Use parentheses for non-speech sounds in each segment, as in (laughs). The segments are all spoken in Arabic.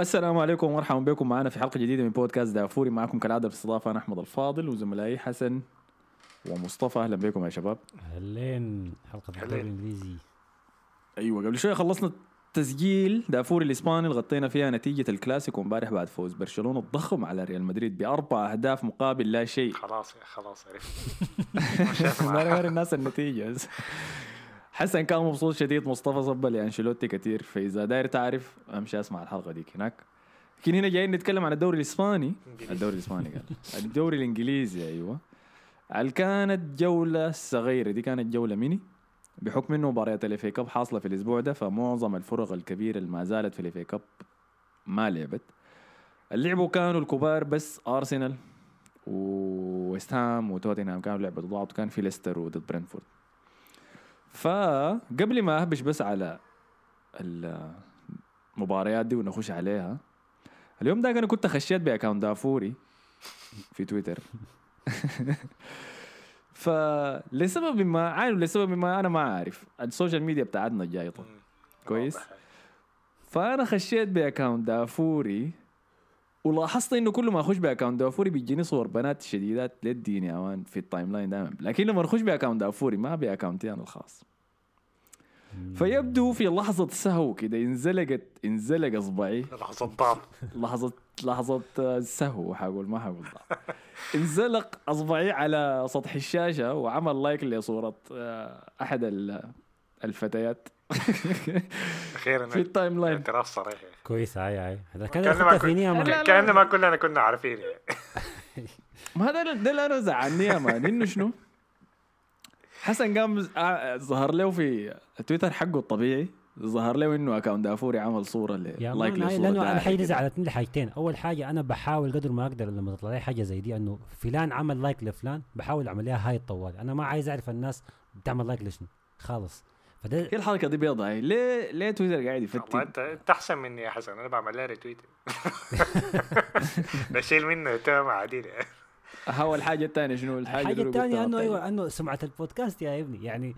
السلام عليكم ومرحبا بكم. معنا في حلقة جديدة من بودكاست دافوري. معكم كالعادة في الاستضافه أنا أحمد الفاضل وزملائي حسن ومصطفى. أهلا بكم يا شباب. هلين حلقة الدوري هلين. الانجليزي أيوه قبل شوية خلصنا تسجيل دافوري الإسباني اللي غطينا فيها نتيجة الكلاسيكو امبارح بعد فوز برشلونة الضخم على ريال مدريد بأربع أهداف مقابل لا شيء. خلاص يا خلاص عرفت (laughs) ما الناس النتيجة. حسن كان مبسوط شديد مصطفى صب لأنشيلوتي كثير فإذا داير تعرف أمشي أسمع الحلقة ديك هناك. لكن هنا جايين نتكلم عن الدوري الإسباني. الدوري الإسباني قال. الدوري الإنجليزي أيوه. كانت جولة صغيرة؟ دي كانت جولة ميني بحكم إنه مباريات ال FA Cup حاصلة في الأسبوع ده فمعظم الفرق الكبيرة اللي ما زالت في ال FA Cup ما لعبت. اللعبوا كانوا الكبار بس أرسنال وويست هام وتوتنهام كانوا لعبوا ضد بعض وكان في ليستر وضد برنتفورد فقبل ما اهبش بس على المباريات دي ونخش عليها اليوم ده أنا كنت خشيت ب account دافوري في تويتر. (laughs) فلسبب ما عارف لسبب ما أنا ما عارف ال social media بتاعتنا جايطة. كويس. فأنا خشيت ب account دافوري ولاحظت إنه كل ما أخش ب account دافوري بيجيني صور بنات شديدات للدين يا man في ال timeline دائما لكن لما أخش ب account دافوري ما ب account ي أنا الخاص. فيبدو في لحظة سهو كده انزلقت انزلق اصبعي لحظة ضعف لحظة لحظة سهو حقول ما حقول ضعف. انزلق أصبعي على سطح الشاشة وعمل like لصورة آه، أحد ال- الفتيات. (laughs) أخيرا في ال timeline اعتراف صريح. كويس هاي هاي. هذا كان ما كلنا كنا عارفين يعني. ما ده ده اللي أنا زعلني يا man انه شنو؟ حسن قام آه، ظهر له في التويتر حقه الطبيعي ظهر له إنه account دافوري عمل صورة ل- يا like لأنه أنا كده. زعلتني لحاجتين أول حاجة أنا بحاول قدر ما أقدر لما تطلع لي حاجة زي دي إنه فلان عمل like لفلان بحاول اعملها هاي الطوال أنا ما عايز أعرف الناس بتعمل like لشنو. خالص فده هي الحركه دي بيضة. هي ليه ليه تويتر قاعد والله يفتن انت أنت أحسن مني يا حسن. أنا بعمل لها retweet (laughs) (laughs) بشيل منه عديل يعني. هو الحاجة الثانية شنو الحاجة الحاجة قلتها؟ إنه طيب. أيوه إنه سمعة البودكاست يا ابني يعني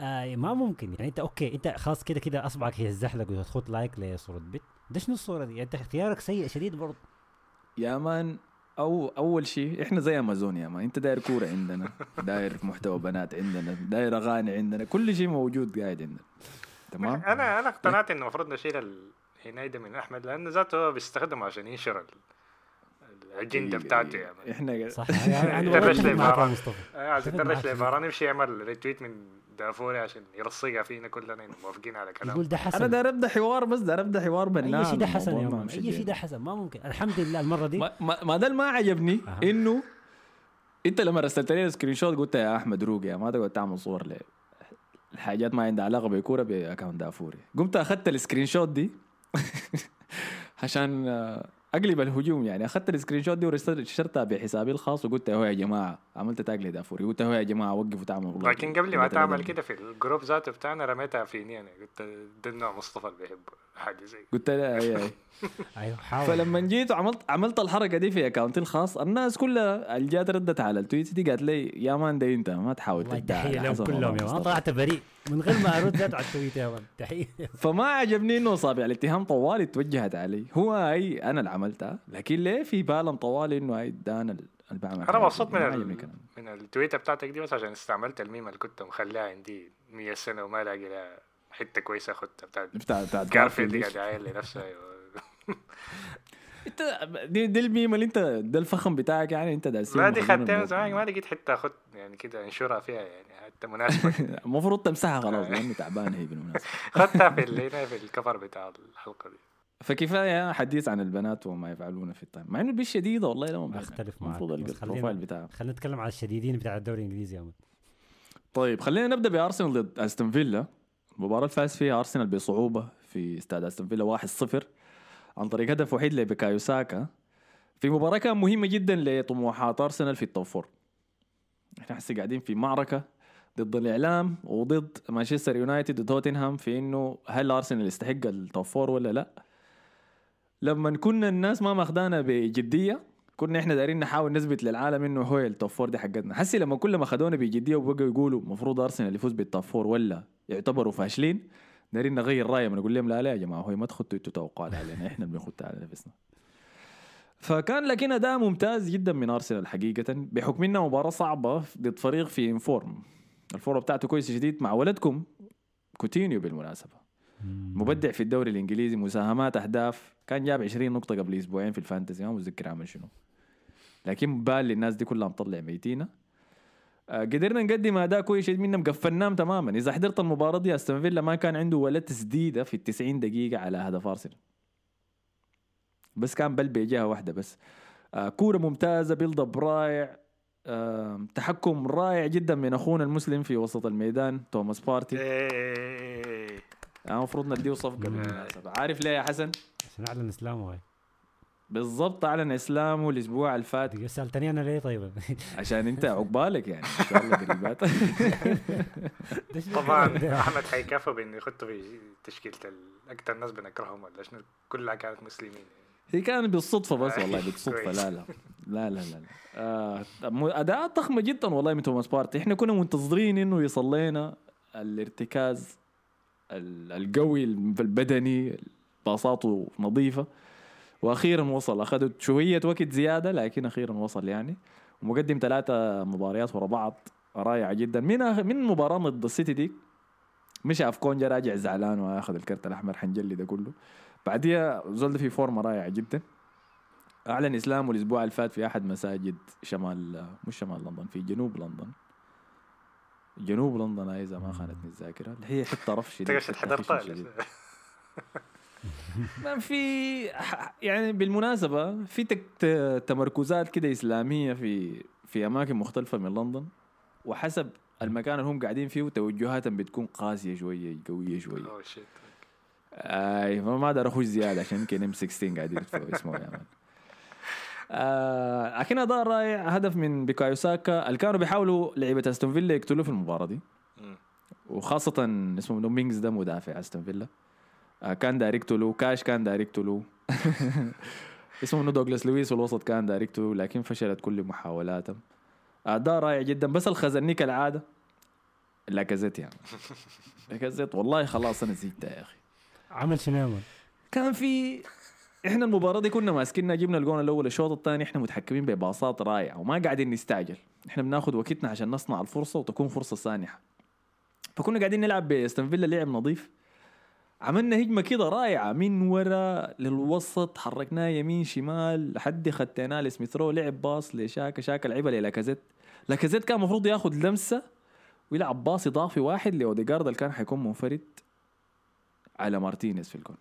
آه ما ممكن يعني أنت okay أنت خلاص كده كده أصبعك يزحلق وتخط like لصورة بنت. ده شنو الصورة دي؟ أنت اختيارك سيء شديد برضه. يا man أو أول شيء إحنا زي أمازون يا man أنت داير كورة عندنا داير محتوى بنات عندنا داير أغاني عندنا كل شيء موجود قاعد عندنا. تمام؟ أنا أنا اقتنعت إنه المفروض نشيل الهناي ده من أحمد لأنه ذاته هو بيستخدمه عشان ينشر ال- الأجندة دقيقة- بتاعته دقيقة. يعني إحنا صح أنا لي آه، يدرج في لباران يمشي يعمل ريتويت من دافوري عشان يرصقها فينا كلنا موافقين على كلام يقول ده أنا حسن داير أبدأ حوار بس داير أبدأ حوار بناء أي شيء ده حسن يا مان أي شيء. ده حسن. ما ممكن. الحمد لله المرة دي. ما, ده ما عجبني. إنه أنت لما رسلت لي سكرين شوت قلت يا أحمد روق يا ما تقعد تعمل صور ل الحاجات ما عندها علاقة بكورة ب account دافوري. قمت أخذت ال screenshot دي (laughs) عشان آه، أقلب الهجوم يعني. أخذت ال screenshot دي ورشرتها بحسابي الخاص وقلت أهو يا جماعة عملت tag لدافوري. قلت أهو يا جماعة وقفوا تعملوا لكن قبل ما تعمل كده في ال group ذاته بتاعنا رميتها فيني أنا قلت ده النوع مصطفى اللي بيحب حاجة زي قلت لها أي أي. (laughs) أيوه حاول. فلما جيت وعملت عملت الحركة دي في account ي الخاص الناس كلها اللي جات ردت على ال tweet دي قالت لي يا man ده أنت ما تحاول تحية لهم كلهم يا man. طلعت بريء. من غير ما أرد على ال tweet يا man. تحية. (laughs) فما عجبني إنه اصابع الاتهام طوالي توجهت علي. هو أي أنا اللي عملتها لكن ليه في بالهم طوالي إنه هاي ده أنا اللي بعمل أنا مبسوط. من ال... من التويتة بتاعتك دي بس عشان استعملت الميم اللي كنت مخليها عندي 100 سنة وما لاقي لها حتة كويسة أخدتها بتاعت بتاع بتاع جارفيلد دي. قاعد يعاين لنفسه أيوة. انت دي, دي الميم اللي انت ده الفخم بتاعك يعني انت ده لا دي خدتها من زمان ما لقيت حتة أخد يعني كده انشرها فيها يعني حتى مناسبة (laughs) المفروض تمسحها خلاص لأنه تعبان هي بالمناسبة. (laughs) خدتها في ال- هنا في ال cover بتاع الحلقة دي. فكفاية حديث عن البنات وما يفعلونه في ال time مع إنه البنت شديدة والله لما أختلف معك. المفروض ال profile بتاعها خلينا نتكلم على الشديدين بتاع الدوري الإنجليزي يا طيب خلينا نبدأ بأرسنال ضد أستون فيلا. المباراه اللي فاز فيها أرسنال بصعوبة في استاد أستون فيلا 1-0 عن طريق هدف وحيد لبيكايو ساكا. في مباراة كان مهمة جدا لطموحات أرسنال في ال top four إحنا هسه قاعدين في معركة ضد الإعلام وضد مانشستر يونايتد وتوتنهام في إنه هل أرسنال يستحق ال top four ولا لا؟ لما كنا الناس ما ماخدانا بجدية كنا إحنا دايرين نحاول نثبت للعالم إنه هو ال top four دي حقتنا. حسي لما كل ما خدونا بجديه وبقوا يقولوا المفروض أرسنال يفوز بال top four ولا يعتبروا فاشلين دايرين نغير رأيهم. نقول لهم لا لا يا جماعة هو ما تخطوا أنتوا توقعات علينا إحنا بنخط على نفسنا فكان لكن أداء ممتاز جدا من أرسنال حقيقة بحكم إنها مباراة صعبة ضد فريق في in-form ال form بتاعته كويس جديد مع ولدكم كوتينيو بالمناسبة. مبدع في الدوري الإنجليزي مساهمات أهداف. كان جاب 20 نقطة قبل أسبوعين في ال fantasy ما متذكر عمل شنو. لكن بال للناس دي كلها مطلع ميتينة. آه، قدرنا نقدم أداء كويس منهم قفلناهم تماما. إذا حضرت المباراة دي أستون فيلا ما كان عنده ولا تسديدة في ال 90 دقيقة على هدف أرسنال. بس كان بل بجهه واحدة بس. آه كورة ممتازة build up رائع. آه تحكم رائع جدا من أخونا المسلم في وسط الميدان توماس بارتي. إيه. المفروض نديه صفقة بالمناسبة. عارف ليه يا حسن؟ عشان اعلن إسلامه هاي. بالضبط اعلن اسلامه الأسبوع الفات سالتني أنا ليه طيب؟ عشان أنت عقبالك يعني إن شاء الله قريبات (laughs) طبعا أحمد حيكافئ بإنه يخطوا في تشكيلة أكثر ناس بنكرههم ولا شنو؟ كلها كانت مسلمين. هي كانت بالصدفة بس (laughs) والله بالصدفة. لا لا لا. لا لا, لا. آه اداءات ضخمة جدا والله من توماس بارتي. إحنا كنا منتظرين إنه يصل لنا الارتكاز ال- القوي البدني باصاته نظيفة. وأخيرا وصل. أخذت شوية وقت زيادة لكن أخيرا وصل يعني. ومقدم ثلاثة مباريات ورا بعض. رائعه جدا. من آخر من مباراة ضد السيتي دي مشى افكونجا راجع زعلان وأخذ الكرت الأحمر حنجلي ده كله. بعديها زول في فورمة رائعة جدا. أعلن اسلامه الأسبوع اللي فات في أحد مساجد شمال مش شمال لندن في جنوب لندن. جنوب لندن اذا ما خانتني الذاكرة. اللي هي حتة رف شديد. انت قشت حتة حضرتها خشن شديد. ولا؟ (laughs) (laughs) ما في يعني بالمناسبة في تمركزات كده إسلامية في في أماكن مختلفة من لندن وحسب المكان اللي هم قاعدين فيه توجهاتهم بتكون قاسية شوية قوية شوية. oh، shit. آي فما أقدر أخش زيادة عشان يمكن MI6 قاعدين يدفعوا اسمه يا man آه لكن اداء رائع هدف من بيكايو ساكا اللي كانوا بيحاولوا لعيبة أستون فيلا يقتلوه في المباراة دي. مم. وخاصة اسمه منو؟ مينجز ده مدافع أستون فيلا. كان داير يقتلوه كاش كان داير يقتلوه (laughs) اسمه منو دوغلاس لويس والوسط كان داير يقتلوه لكن فشلت كل محاولاتهم. اداء رائع جدا. بس الخذلني كالعادة لاكازيت يعني. (laughs) لاكازيت والله خلاص أنا زهقت يا أخي. عمل شنو؟ كان في إحنا المباراة دي كنا ماسكينها جبنا الجون الأول الشوط الثاني إحنا متحكمين بباصات رائعة وما قاعدين نستعجل. إحنا بناخذ وقتنا عشان نصنع الفرصة وتكون فرصة سانحة. فكنا قاعدين نلعب بإستون فيلا لعب نظيف. عملنا هجمة كده رائعة من ورا للوسط حركناه يمين شمال لحد خديناه لسميث رو لعب باص لشاكا شاكا لعبها للاكازيت لاكازيت. كان المفروض ياخذ لمسة ويلعب باص إضافي واحد لأوديجارد اللي كان حيكون منفرد على مارتينيز في الجون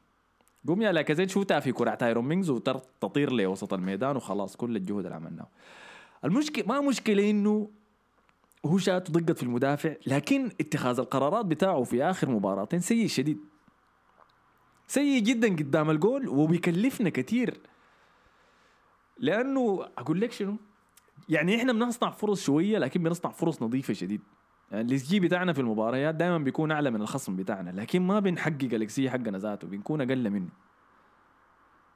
قوم يا لاكازيت شوتها في كراع تايرون مينجز وتطير لوسط الميدان وخلاص كل الجهد اللي عملناه. المشكلة ما مشكلة إنه هو شات دقت في المدافع لكن اتخاذ القرارات بتاعه في آخر مباراتين سيء شديد. سيء جدا قدام الجول وبيكلفنا كثير لأنه أقول لك شنو؟ يعني إحنا بنصنع فرص شوية لكن بنصنع فرص نظيفة شديد. يعني ال xG بتاعنا في المباريات دائما بيكون أعلى من الخصم بتاعنا لكن ما بنحقق الاكس جي حقنا ذاته بنكون أقل منه.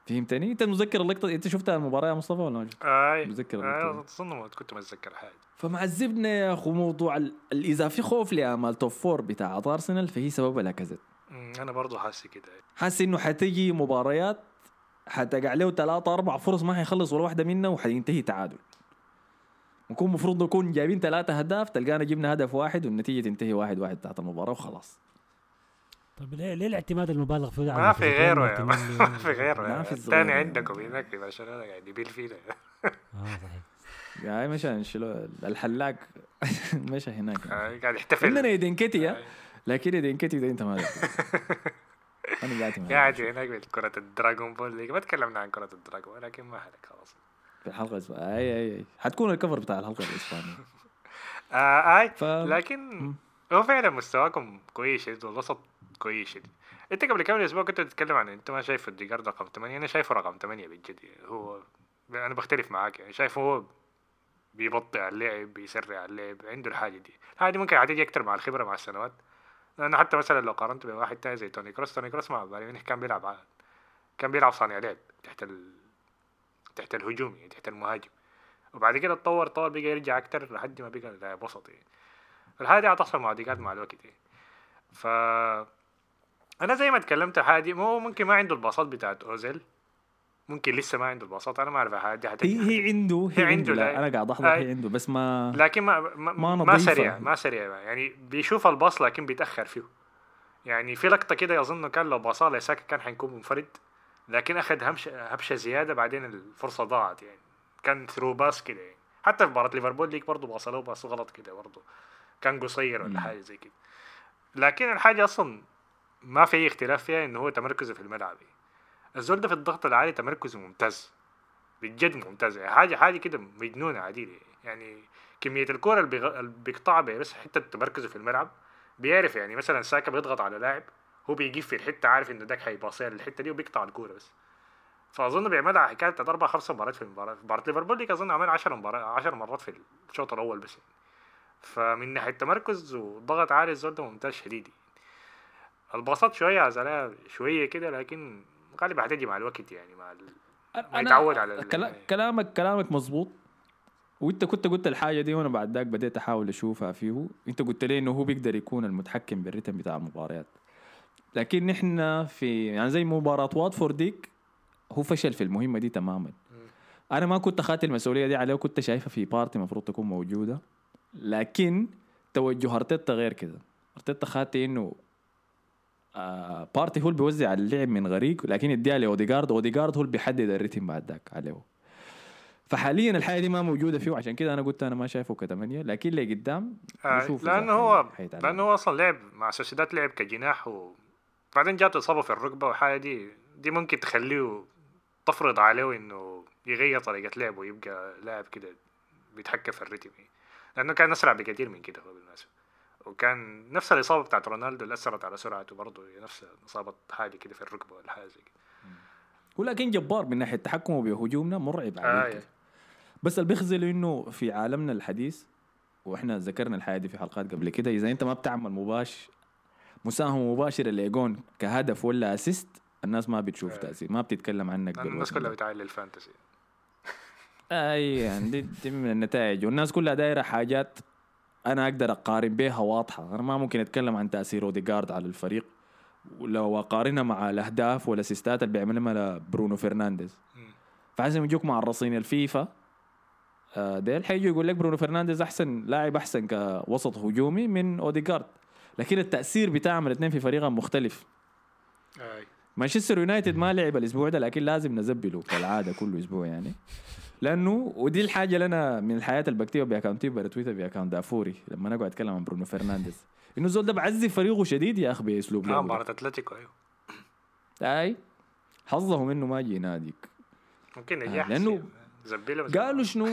فهمتني؟ أنت متذكر اللقطة؟ أنت شفتها المباراة يا مصطفى ولا ما شفتها؟ آي. متذكر آي، اللقطة اظن ما كنت متذكر حاجة. فمعذبنا يا أخو موضوع ال- اذا في خوف لامال توب فور بتاع أرسنال فهي سببها لأكازيت. أنا برضو حاسس كده. حاسس إنه حتجي مباريات حتقع له ثلاثة أربع فرص ما حيخلص ولا واحدة منها وحينتهي تعادل. نكون المفروض نكون جايبين ثلاثة أهداف تلقانا جبنا هدف واحد والنتيجة تنتهي واحد واحد تحت المباراة وخلاص. طب ليه ليه الاعتماد المبالغ فيه؟ ما في الفريقين غيره يا واعتماد ما في غيره ما يا. في الثاني الزغير. عندكم هناك في برشلونه قاعد يبيل فينا آه صحيح. يعني مشى الحلاق (laughs) مشى هناك. آي، قاعد يحتفل. عندنا إيدين كتي آي. لكن ايدين كتي ده انت ما أنا قاعد معاك. قاعد هناك في كرة الدراغون بول ليج ما تكلمنا عن كرة الدراغون ولكن ما عليك خلاص. في الحلقة الاسبوعية اي اي أي. حتكون الكفر بتاع الحلقة الاسبانية (laughs) آه أي. ف... لكن. هو فعلا مستواكم كويس شديد والوسط كويس. شديد أنت قبل كم أسبوع كنت تتكلم عن أنت ما شايف اوديجارد رقم 8 أنا شايفه رقم 8 بالجد. هو أنا بختلف معاك يعني شايفه هو بيبطئ اللعب بيسرع اللعب عنده الحاجة دي. الحاجة دي ممكن هتيجي أكتر مع الخبرة مع السنوات. لأنه حتى مثلا لو قارنت بواحد تاني زي توني كروس توني كروس بايرن ميونخ كان بيلعب كان بيلعب صانع لعب تحت ال... تحت الهجوم يعني تحت المهاجم. وبعد كده اتطور طور بقى يرجع أكتر لحد ما بقى لاعب وسط يعني الحاجة دي هتحصل مع الوقت يعني. ف أنا زي ما تكلمت حادي مو ممكن ما عنده الباصات بتاعت أوزيل. ممكن لسه ما عنده الباصات أنا ما أعرف حادي حتجي هي هي عنده هي, هي عنده, عنده، لا لا. أنا قاعد احضر. هي عنده بس ما لكن ما ما, ما ما. سريع ما سريع يعني بيشوف الباص لكن بيتأخر فيه يعني في لقطة كده اظن كان لو باصاه لساكا كان حيكون منفرد لكن أخذ همشة هبشه زيادة بعدين الفرصة ضاعت يعني كان through pass كده يعني حتى في مباراة ليفربول ليك برضه باص له باص غلط كده برضه كان قصير ولا. حاجة زي كده لكن الحاجة أصلا ما في أي اختلاف فيها إنه هو تمركزه في الملعب الزول ده في الضغط العالي تمركزه ممتاز. بجد ممتاز. يعني حاجة حاجة كده مجنونة عديده يعني كمية الكورة اللي بيقطعها بس حتة تمركزه في الملعب. بيعرف يعني مثلا ساكا بيضغط على لاعب هو بيجيب في الحتة عارف إنه داك حيباصيها للحته دي وبيقطع الكورة بس. فأظن بيعملها على حكاية بتاعت أربع خمس مباريات في المباراة. في مباراة ليفربول ديك أظن عمل 10 مباريات 10 مرات في الشوط الأول بس. يعني. فمن ناحية تمركز وضغط عالي الزول ده ممتاز شديد. الباصات شوية عزلها شوية كده لكن غالبا هتجي مع الوقت يعني مع ال... ما يتعود على ال- كلا- كلامك كلامك مظبوط. وانت كنت قلت الحاجة دي وأنا بعد ذاك بديت أحاول أشوفها فيه. انت قلت لي إنه هو بيقدر يكون المتحكم بالريتم بتاع المباريات. لكن نحن في يعني زي مباراة واتفورد ديك هو فشل في المهمة دي تماما. أنا ما كنت اخذت المسؤولية دي عليه وكنت شايفها في بارتي المفروض تكون موجودة. لكن توجه أرتيتا غير كده. أرتيتا خدت إنه آه بارتي هو اللي بيوزع اللعب من غريق لكن يديها لاوديجارد اوديجارد هو اللي بيحدد ال rhythm بعد ذاك عليه. فحاليا الحاجة دي ما موجودة فيه وعشان كده أنا قلت أنا ما شايفه كثمانية لكن اللي قدام آه نشوف إذا لأنه هو حيتعلم. لأنه هو أصلا لعب مع سوسيداد لعب كجناح وبعدين جاته إصابة في الركبة والحاجة دي دي ممكن تخليه تفرض عليه إنه يغير طريقة لعبه ويبقى لاعب كده بيتحكم في الريتم. لأنه كان أسرع بكثير من كده هو بالمناسبه وكان نفس الإصابة بتاعت رونالدو اللي أثرت على سرعته برضه هي نفس إصابة حاجة كده في الركبة ولا حاجة زي كده هو لكن جبار من ناحية تحكمه بهجومنا مرعب عليه آه. بس اللي بيخذله إنه في عالمنا الحديث وإحنا ذكرنا الحاجة دي في حلقات قبل كده إذا أنت ما بتعمل مباشر مساهمة مباشرة لجون كهدف ولا assist الناس ما بتشوف آه. تأثير ما بتتكلم عنك الناس كلها. بتعلي ال fantasy أي يعني دي, دي من النتائج والناس كلها دايرة حاجات أنا أقدر أقارن بيها واضحة. أنا ما ممكن أتكلم عن تأثير اوديجارد على الفريق ولو أقارنها مع الأهداف والأسيستات اللي بيعملها برونو فرنانديز. فحسن يجوك معرصين الفيفا آه، ديل حيجوا يقول لك برونو فرنانديز أحسن لاعب أحسن كوسط هجومي من اوديجارد لكن التأثير بتاعهم الاثنين في فريقهم مختلف. مانشستر يونايتد ما لعب الأسبوع ده لكن لازم نزبله كالعادة كل أسبوع يعني. (laughs) لأنه ودي الحاجة اللي أنا من الحاجة اللي بكتبها ب account ي تويتر ب account دافوري. لما أنا أقعد أتكلم عن برونو فرنانديز. إنه الزول ده بيأذي فريقه شديد يا أخي بأسلوب آه لعبة. مباراة أتلتيكو أيوه. أي. حظهم إنه ما جي ناديك ممكن آه، نجاح لأنه زبيلة بس. قالوا شنو؟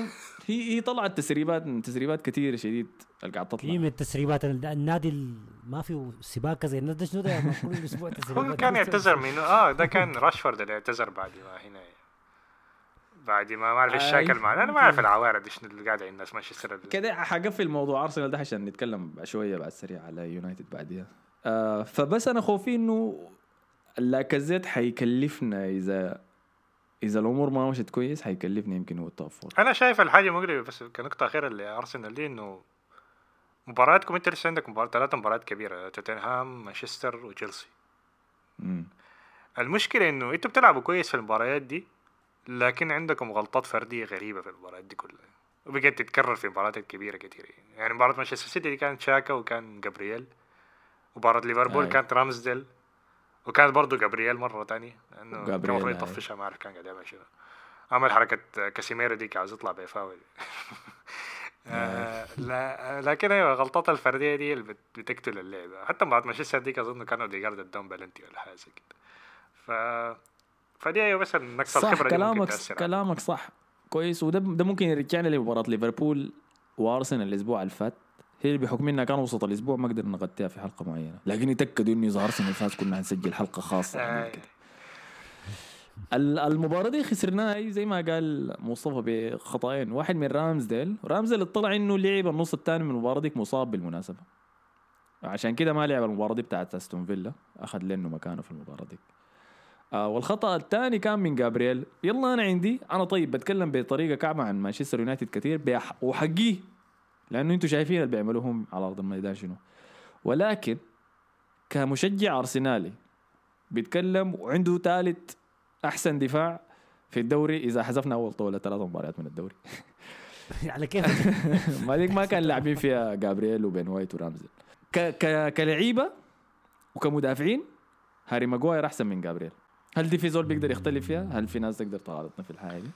هي هي طلعت تسريبات تسريبات كثيره شديد اللي قاعد تطلع. من التسريبات ال- النادي ال- ما في سباق زي الناس ده شنو ده؟ كل أسبوع (laughs) تسريبات. هو كان يعتذر منه آه ده كان (laughs) راشفورد اللي اعتذر بعد ما هنا. بعد ما ما أعرف إيش آي. شاكل معنا أنا ما أعرف العوارض إيش اللي قاعد عند الناس مانشستر كده حقفل موضوع ارسنال ده عشان نتكلم شوية بعد سريع على يونايتد بعديها آه فبس أنا خوفي إنه لاكازيت حيكلفنا إذا إذا الأمور ما مشت كويس حيكلفنا يمكن هو ال top four أنا شايف الحاجة مقلبه بس كنقطة أخيرة لارسنال دي إنه مبارياتكم أنت لسه عندك مباراة ثلاث مباريات كبيرة توتنهام مانشستر وتشيلسي. المشكلة إنه أنتوا بتلعبوا كويس في المباريات دي لكن عندكم غلطات فردية غريبة في المباريات دي كلها. وبقت تتكرر في المباريات الكبيره كتير. يعني, مباراة مانشستر سيتي دي كانت شاكا وكان جابرييل. مباراه ليفربول. كانت رامزديل. وكانت برضه جابرييل مرة تانية لأنه كان المفروض. يطفشها ما اعرف كان قاعد يعمل شنو. عمل حركة كاسيميرو ديك عاوز يطلع بفاول (laughs) آه لا لكن أيوه غلطات الفردية دي اللي بت- بتقتل اللعبة. حتى مباراة مانشستر ديك أظن كان اوديجارد اداهم بلنتي ولا حاجة زي كده. ف فدي أيوه بس نقص صح الخبرة كلامك كلامك صح. كويس. وده ده ممكن يرجعنا لمباراة ليفربول وأرسنال الأسبوع اللي فات. هي اللي بحكم إنها كان وسط الأسبوع ما قدرنا نغطيها في حلقة معينة. لكن يتأكدوا إنه إذا أرسنال فاز كنا حنسجل حلقة خاصة عن آه. كده. ال- المباراة دي خسرناها زي ما قال مصطفى بخطأين. واحد من رامزديل. رامزديل اطلع إنه لعب النص الثاني من المباراة ديك مصاب بالمناسبة. عشان كده ما لعب المباراة دي بتاعت أستون فيلا. أخذ لأنه مكانه في المباراة ديك. آه والخطأ الثاني كان من جابرييل. يلا أنا عندي. أنا طيب بتكلم بطريقة كعبة عن مانشستر يونايتد كثير وحقيه لأنه أنتم شايفين اللي بيعملوهم على أرض الميدان شنو. ولكن كمشجع أرسنالي بيتكلم وعنده ثالث أحسن دفاع في الدوري إذا حذفنا أول طاوله ثلاث مباريات من الدوري. (laughs) على كيف؟ (laughs) ما ديك ما كان لاعبين فيها جابرييل وبين وايت ورامزل. ك ك كلعيبة وكمدافعين هاري ماجواير أحسن من جابرييل. هل دي في زول بيقدر يختلف فيها؟ هل في ناس تقدر تعارضنا في الحاجة دي؟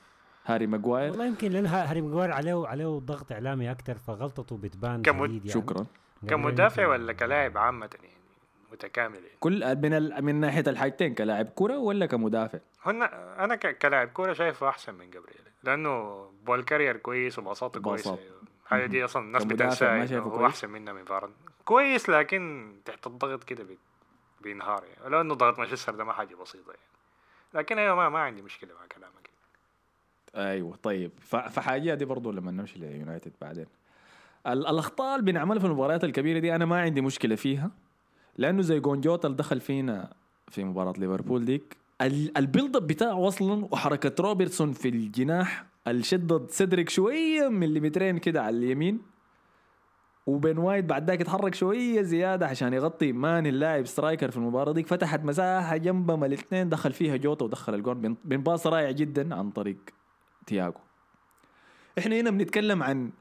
هاري ماجواير والله يمكن لأن ها- هاري ماجواير عليه عليه ضغط إعلامي أكثر فغلطته بتبان كمد- شديد يعني. شكرا كمدافع ولا كلاعب عامة يعني متكامل يعني. كل من ال... من ناحية الحاجتين كلاعب كرة ولا كمدافع؟ هنا أنا ك- كلاعب كوره شايفه أحسن من جابرييل لأنه ball carrier كويس وباصاته كويسة. الحاجة دي أصلا الناس شايفه هو؟ أحسن منها من فارن كويس لكن تحت الضغط كده بي- بينهار يعني لو إنه ضغط مانشستر ده ما حاجة بسيطة يعني. لكن أيوه ما, ما عندي مشكلة مع كلامك. أيوه طيب. فحاجة دي برضو لما نمشي ليونايتد بعدين. ال... الأخطاء اللي بنعملها في المباريات الكبيرة دي أنا ما عندي مشكلة فيها لأنه زي جون جوتا اللي دخل فينا في مباراة ليفربول ديك ال... ال build up بتاعه أصلا وحركة روبرتسون في الجناح اللي شدد سيدريك شوية مليمترين كده على اليمين. وبين وايت بعد ذاك اتحرك شوية زيادة عشان يغطي ماني اللاعب striker في المباراة دي فتحت مساحة جنبهم الاثنين دخل فيها جوتا ودخل الجون. بين- باص رائع جدا عن طريق تياجو إحنا هنا بنتكلم عن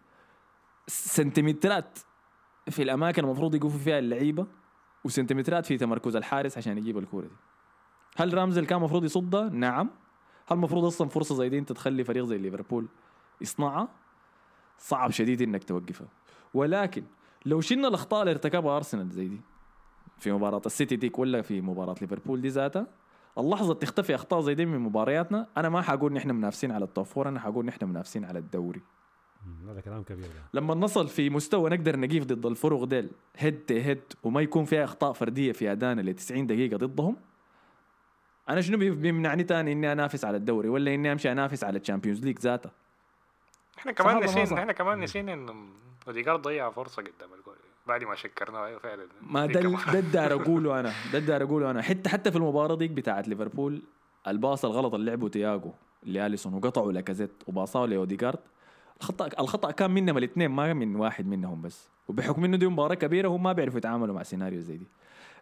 سنتيمترات في الأماكن المفروض يقفوا فيها اللعيبة وسنتيمترات في تمركز الحارس عشان يجيب الكورة دي. هل رامزديل كان المفروض يصدها؟ نعم. هل المفروض أصلا فرصة زي دي أنت تخلي فريق زي ليفربول يصنعها؟ صعب شديد إنك توقفها. ولكن لو شلنا الأخطاء اللي ارتكبها أرسنال زي دي في مباراة السيتي ديك ولا في مباراة ليفربول دي ذاتها اللحظة تختفي أخطاء زي دي من مبارياتنا أنا ما حقول نحن منافسين على ال top four أنا حقول نحن منافسين على الدوري هذا كلام كبير ده. لما نصل في مستوى نقدر نقيف ضد الفرق ديل head to head وما يكون فيها أخطاء فردية في أدانا ل 90 دقيقة ضدهم أنا شنو بي- بيمنعني تاني إني أنافس على الدوري ولا إني أمشي أنافس على ال Champions League ذاته إحنا كمان نسينا؟ إحنا كمان نسينا إنه اوديجارد ضيع فرصة قدام الجول بعد ما شكرناه أيوه فعلا. ما دي ده ده الداير (laughs) أقوله أنا. ده الداير أقوله أنا. حتى حتى في المباراة ديك بتاعت ليفربول الباص الغلط اللي لعبه تياجو لأليسون وقطعوا لاكازيت وباصاه لأوديجارد. الخطا الخطأ كان منهم الاثنين ما من واحد منهم بس. وبحكم إنه دي مباراة كبيرة هم ما بيعرفوا يتعاملوا مع سيناريو زي دي.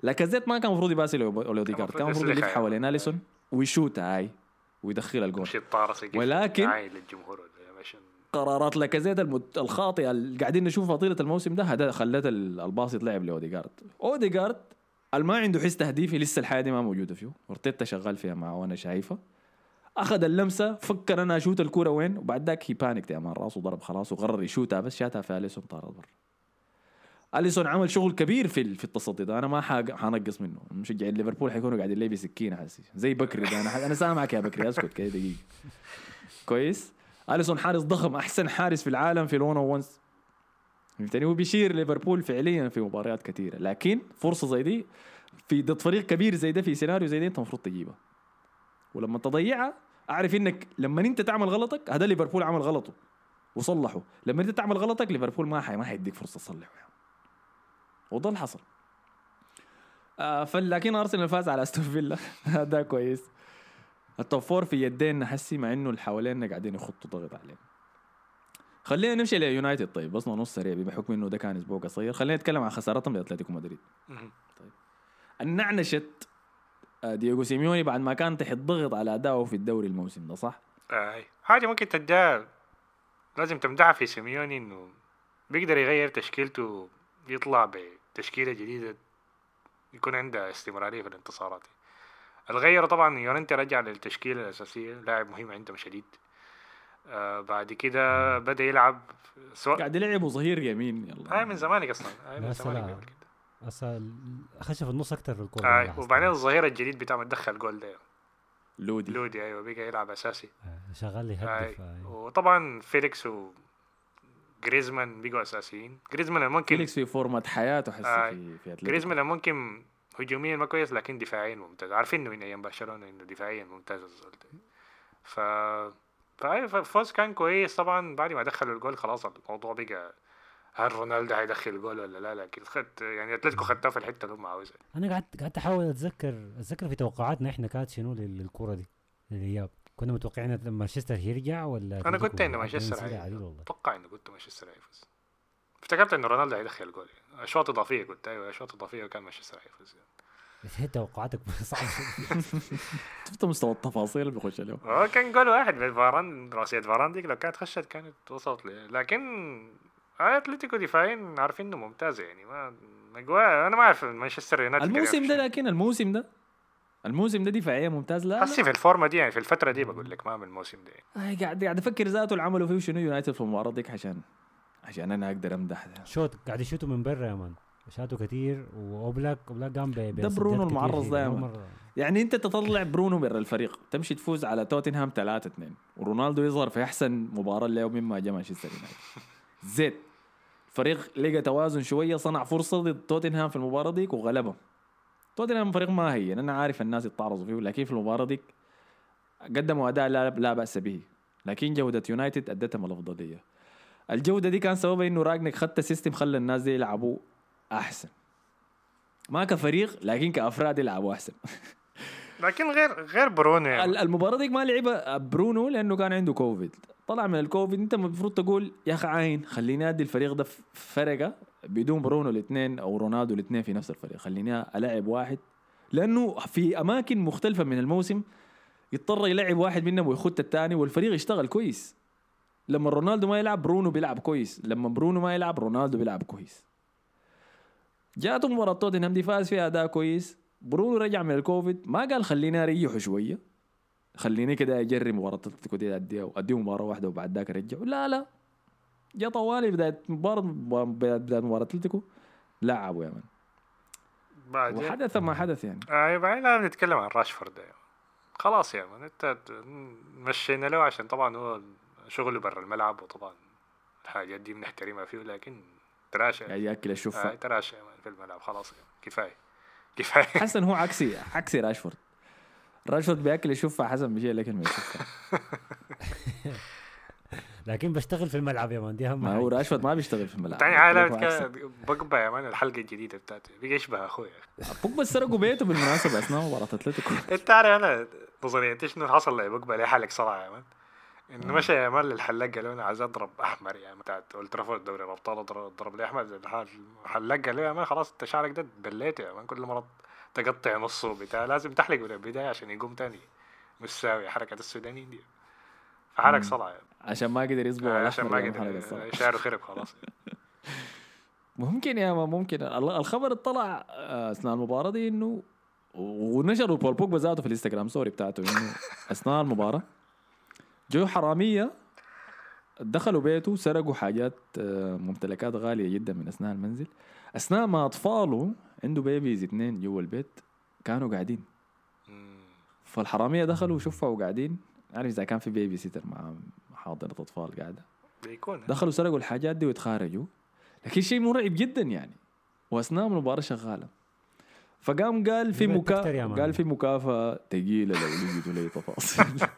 لاكازيت ما كان المفروض يباسي لأوديجارد. كان المفروض يلف حوالين. أليسون ويشوتها high ويدخل الجول ولكن- عايل للجمهور ولا عشان قرارات لاكازيت. الخاطئة اللي قاعدين نشوفها طيله الموسم ده هذا خلت ال- الباص يتلعب لاوديجارد اوديجارد ما عنده حس تهديفي لسه الحاجة دي ما موجودة فيه. وأرتيتا شغال فيها معه وأنا شايفه. أخذ اللمسة فكر أنا أشوت الكوره وين؟ وبعد ذاك he panicked يا man راسه ضرب خلاص وقرر يشوتها بس شاتها في أليسون طارت برا أليسون عمل شغل كبير في في التصدي ده. أنا ما حنقص منه. مشجعين ليفربول حيكونوا قاعدين لي بسكينه حسي زي بكري ده. أنا أنا سامعك يا بكري أسكت كده دقيقة. كويس؟ أليسون حارس ضخم أحسن حارس في العالم في ال one on ones فهمتني؟ هو بيشيل ليفربول فعليا في مباريات كثيرة لكن فرصة زي دي في ضد فريق كبير زي ده في سيناريو زي ده أنت المفروض تجيبها ولما تضيعها أعرف إنك لما أنت تعمل غلطك هذا ليفربول عمل غلطه. وصلحه. لما أنت تعمل غلطك ليفربول ما حي ما حيديك فرصة تصلحه. يعني. وده اللي حصل. آه فلكن أرسنال فاز على أستون فيلا. (laughs) ده كويس. ال top four في يدينا حسي مع إنه اللي حوالينا قاعدين يخطوا ضغط علينا خلينا نمشي ليونايتد طيب بس نص سريع بحكم إنه ده كان أسبوع قصير خلينا نتكلم عن خسارتهم لأتلتيكو مدريد مهم. النعنشت آه، دييغو سيميوني بعد ما كان تحت ضغط على أدائه في الدوري الموسم ده صح؟ آه. حاجة ممكن تديها لازم تمدحها في سيميوني إنه بيقدر يغير تشكيلته يطلع بتشكيلة جديدة يكون عندها استمرارية في الانتصارات الغيره طبعا يورنتي رجع للتشكيلة الأساسية لاعب مهم عندهم شديد آه بعد كده بدأ يلعب سواء قاعد يلعبوا ظهير يمين يلا هاي من زمانك أصلا هاي من زمانك هسه خش في النص أكثر في الكورة آه لاحظت. وبعدين الظهير الجديد بتاع مدخل جول ده لودي لودي أيوه بقى يلعب أساسي آه، شغال. يهدف آي. وطبعا فيليكس وجريزمان بقوا أساسيين جريزمان ممكن فيليكس في فورمات حياته حسي آه. في في جريزمان ممكن هجوميا ما كويس لكن دفاعيا ممتاز عارفين انه من أيام برشلونه انه دفاعيا ممتاز الزول ف فوز كان كويس طبعا بعد ما دخلوا الجول خلاص الموضوع بقى هل رونالدو هيدخل الجول ولا لا لكن خدت يعني اتلتيكو خدتها في الحته اللي هم عاوزها أنا قعدت قعدت احاول اتذكر اتذكر في توقعاتنا إحنا كانت شنو لل- للكره دي للاياب كنا متوقعين مانشستر يرجع ولا أنا؟ قلت انه مانشستر أتوقع انه قلت مانشستر هيفوز افتكرت إنه رونالدو هيدخل جول يعني. اشواط اضافيه قلت أيوه اشواط اضافيه وكان مانشستر هيفوز يعني. (laughs) توقعاتك (laughs) صعبة (laughs) شفت مستوى التفاصيل اللي بيخش له هو كان جول واحد من فاران راسية فاران ديك لو كانت خشت كانت وصلت لي لكن أتلتيكو دفاعيا عارفين إنه ممتازه يعني ما مجواير أنا ما أعرف مانشستر يونايتد الموسم ده لكن الموسم ده الموسم ده دفاعيا ممتاز لا. حسي في الفورمة دي يعني في الفترة دي بقول لك ما من الموسم ده آه قاعد قاعد أفكر ذاته اللي عملوا فيه شنو يونايتد في المباراة ديك عشان عشان أنا أقدر أمدح ده. شوت قاعد يشوتوا من برا يا man. شاتوا كتير وأوبلاك أوبلاك قام ده برونو المعرض ده. مرة. يعني أنت تطلع برونو برا الفريق تمشي تفوز على توتنهام 3 2 ورونالدو يظهر في أحسن مباراة له مما جاء مانشستر يونايتد. زيت الفريق لقى توازن شوية صنع فرصة ضد توتنهام في المباراة ديك وغلبهم. توتنهام فريق ما هي أنا عارف الناس يتعرضوا فيه لكن في المباراة ديك قدموا أداء لا, لا بأس به. لكن جودة يونايتد أدتهم الأفضلية. الجودة دي كان سببها إنه رانجنيك خدت system خلى الناس دي يلعبوا أحسن. ما كفريق لكن كأفراد يلعبوا أحسن. (laughs) لكن غير غير برونو يعني. ال- المباراة دي ما لعبها برونو لأنه كان عنده كوفيد طلع من الكوفيد أنت المفروض تقول يا أخي عين خليني أدي الفريق ده فرصة بدون برونو الاثنين أو رونالدو الاثنين في نفس الفريق. خليني العب واحد. لأنه في أماكن مختلفة من الموسم يضطر يلعب واحد منهم ويخط الثاني والفريق يشتغل كويس. لما رونالدو ما يلعب برونو بيلعب كويس. لما برونو ما يلعب رونالدو بيلعب كويس. جاته مباراة توتنهام دي فاز فيها أداء كويس. برونو رجع من الكوفيد ما قال خليني أريحه شوية. خليني كده أجرب مباراه أتلتيكو دي اديها اديه مباراة واحدة وبعد ذاك أرجعه. لا لا. جا طوالي بداية مباراه بداية مباراة أتلتيكو. لعبوا يا مان. بعدين؟ وحدث ما حدث يعني. آه بعدين لا نتكلم عن راشفورد. يعني. خلاص يا مان أنت مشينا له عشان طبعا هو شغله برا الملعب وطبعا الحاجات دي بنحترمها فيه لكن تراشى قاعد ياكل آه الشفه تراشى يا مان في الملعب خلاص يعني. كفاية. (laughs) كفاية. حسي هو عكسي عكسي راشفورد. راشفورد بياكل الشفه حسن بيجي لكن من الشفه (laughs) لكن بشتغل في الملعب يا man دي أهم ما هو. راشفورد ما بيشتغل في الملعب. تاني عكسي. بوغبا يا man الحلاقة الجديدة بتاعته. بيجي يشبه أخويا. بوجبا سرقوا بيته بالمناسبة أثناء مباراة أتلتيكو. (laughs) انت عارف أنا نظريتي شنو حصل لبوغبا ليه حالق صلعة يا man؟ انه مشى يا man للحلاق قال له أنا عايز أضرب أحمر يا man بتاعت اولد ترافورد دوري الأبطال اضرب ضرب لي أحمر الحلاق قال له يا man خلاص أنت شعرك ده بليته يا man كل مرة تقطع نصه بتاع لازم تحلق من البداية عشان يقوم تاني مش ساوي حركة السودانيين دي فحرك. صلع يعني. عشان ما قدر يصبغ آه، عشان ما قدر. شعره خرب خلاص (laughs) ممكن يا man ممكن ال- الخبر طلع آه، أثناء المباراة دي إنه ونشروا بول بوجبا ذاته في الإنستغرام story بتاعته إنه أثناء المباراة جو حرامية دخلوا بيته سرقوا حاجات آه، ممتلكات غالية جدا من أثناء المنزل. أثناء ما أطفاله عنده babies اثنين جوا البيت كانوا قاعدين. فالحرامية دخلوا وشفوا قاعدين. عارف إذا كان في baby sitter مع حاضنة أطفال قاعدة. بيكون. دخلوا سرقوا الحاجات دي وتخارجوا. لكن شيء مرعب جدا يعني. وأثناء المباراة شغالة. فقام قال في يبقى مكا... تكتر يا man. قال في مكافأة ثقيلة لو لقيتوا لي تفاصيل (laughs)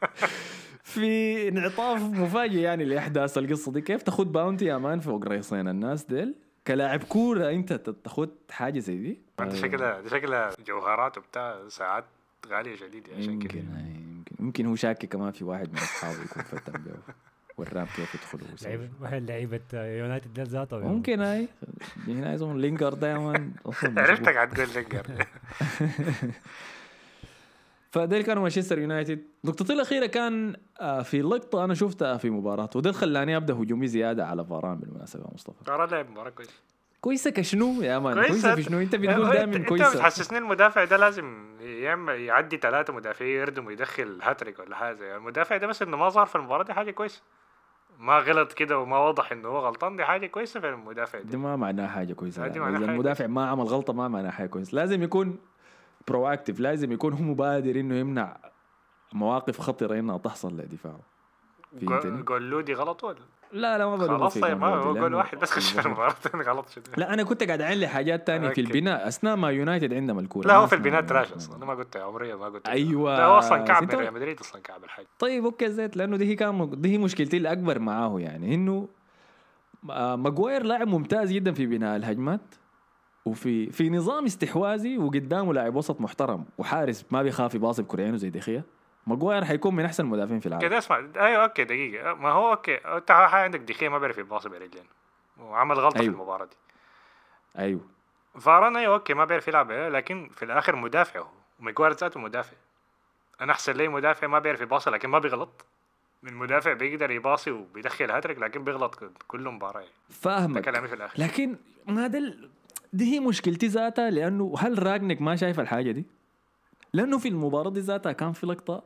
في انعطاف مفاجئ يعني لأحداث القصة دي. كيف تاخذ bounty يا man فوق روسين الناس ديل؟ كلاعب كورة أنت تاخذ حاجة زي دي؟ أنت شكلها دي شكلها جوهرات وبتاع ساعات غالية شديد عشان كده يمكن هاي يمكن. يمكن هو شاكك كمان في واحد من أصحابه يكون فتن به وراهم كيف يدخلوا. لعيبة يونايتد ذاته. ممكن هاي هنا man. (laughs) أصلا مشبوه. عرفتك هتقول لينجارد (laughs) اللي كانوا مانشستر يونايتد. نقطتي الأخيرة كان آه، في لقطة أنا شفتها في مباراة وده خلاني أبدأ هجومي زيادة على فاران بالمناسبة يا مصطفى. ترى لعب مباراة كويسة. كويسة كشنو يا مان؟ كويسة. كويسة في شنو؟ أنت بتقول (laughs) دائما أنت كويسة. بتحسسني المدافع ده لازم يعدي ثلاثة مدافعين يردم ويدخل هاتريك ولا حاجة المدافع ده بس إنه ما ظهر في المباراة دي حاجة كويسة. ما غلط كده وما وضح إنه هو غلطان دي حاجة كويسة في المدافع ده. ده ما معناه حاجة كويسة. دي يعني. معناها حاجة المدافع ما عمل غلطة ما معناه حاجة كويسة. لازم يكون proactive لازم يكون هو مبادر إنه يمنع مواقف خطرة إنها تحصل لدفاعه؟ جول لودي غلط ولا؟ لا لا ما بلومه خلاص طيب ما لأنه واحد بس خش في المباراة غلط شديد. لا أنا كنت قاعد اعين لي حاجات تانية في. البناء. أثناء ما يونايتد عندهم الكورة لا هو في البناء trash أصلا أنا ما قلت عمريا ما قلت أيوة. لا هو أصلا كعب من ريال مدريد أصلا كعب الحاج. طيب أوكي زيت لأنه دي هي كان دي هي مشكلتي الأكبر معاه يعني إنه آه، ماجواير لاعب ممتاز جدا في بناء الهجمات. وفي في نظام استحواذي وقدامه لاعب وسط محترم وحارس ما بيخاف يباصي بكرعينه زي دخيا ماجواير حيكون من أحسن المدافعين في العالم. كده أسمع. أيوه أوكي دقيقة. ما هو أوكي. انت عندك دخيه ما بيعرف يباصي برجلين. وعمل غلطة أيوة. في المباراة دي. أيوه. فاران أيوه أوكي ما بيعرف يلعب لكن في الآخر مدافع هو. وماجواير ذاته مدافع. أنا أحسن لي مدافع ما بيعرف يباصي لكن ما بيغلط. المدافع بيقدر يباصي وبيدخل هاتريك لكن بيغلط كل مباراة. فاهمك. كلامي في الآخر. لكن ما ده ال- دي هي مشكلتي ذاتها لأنه هل راجنك ما شايف الحاجة دي؟ لأنه في المباراة دي ذاتها كان في لقطة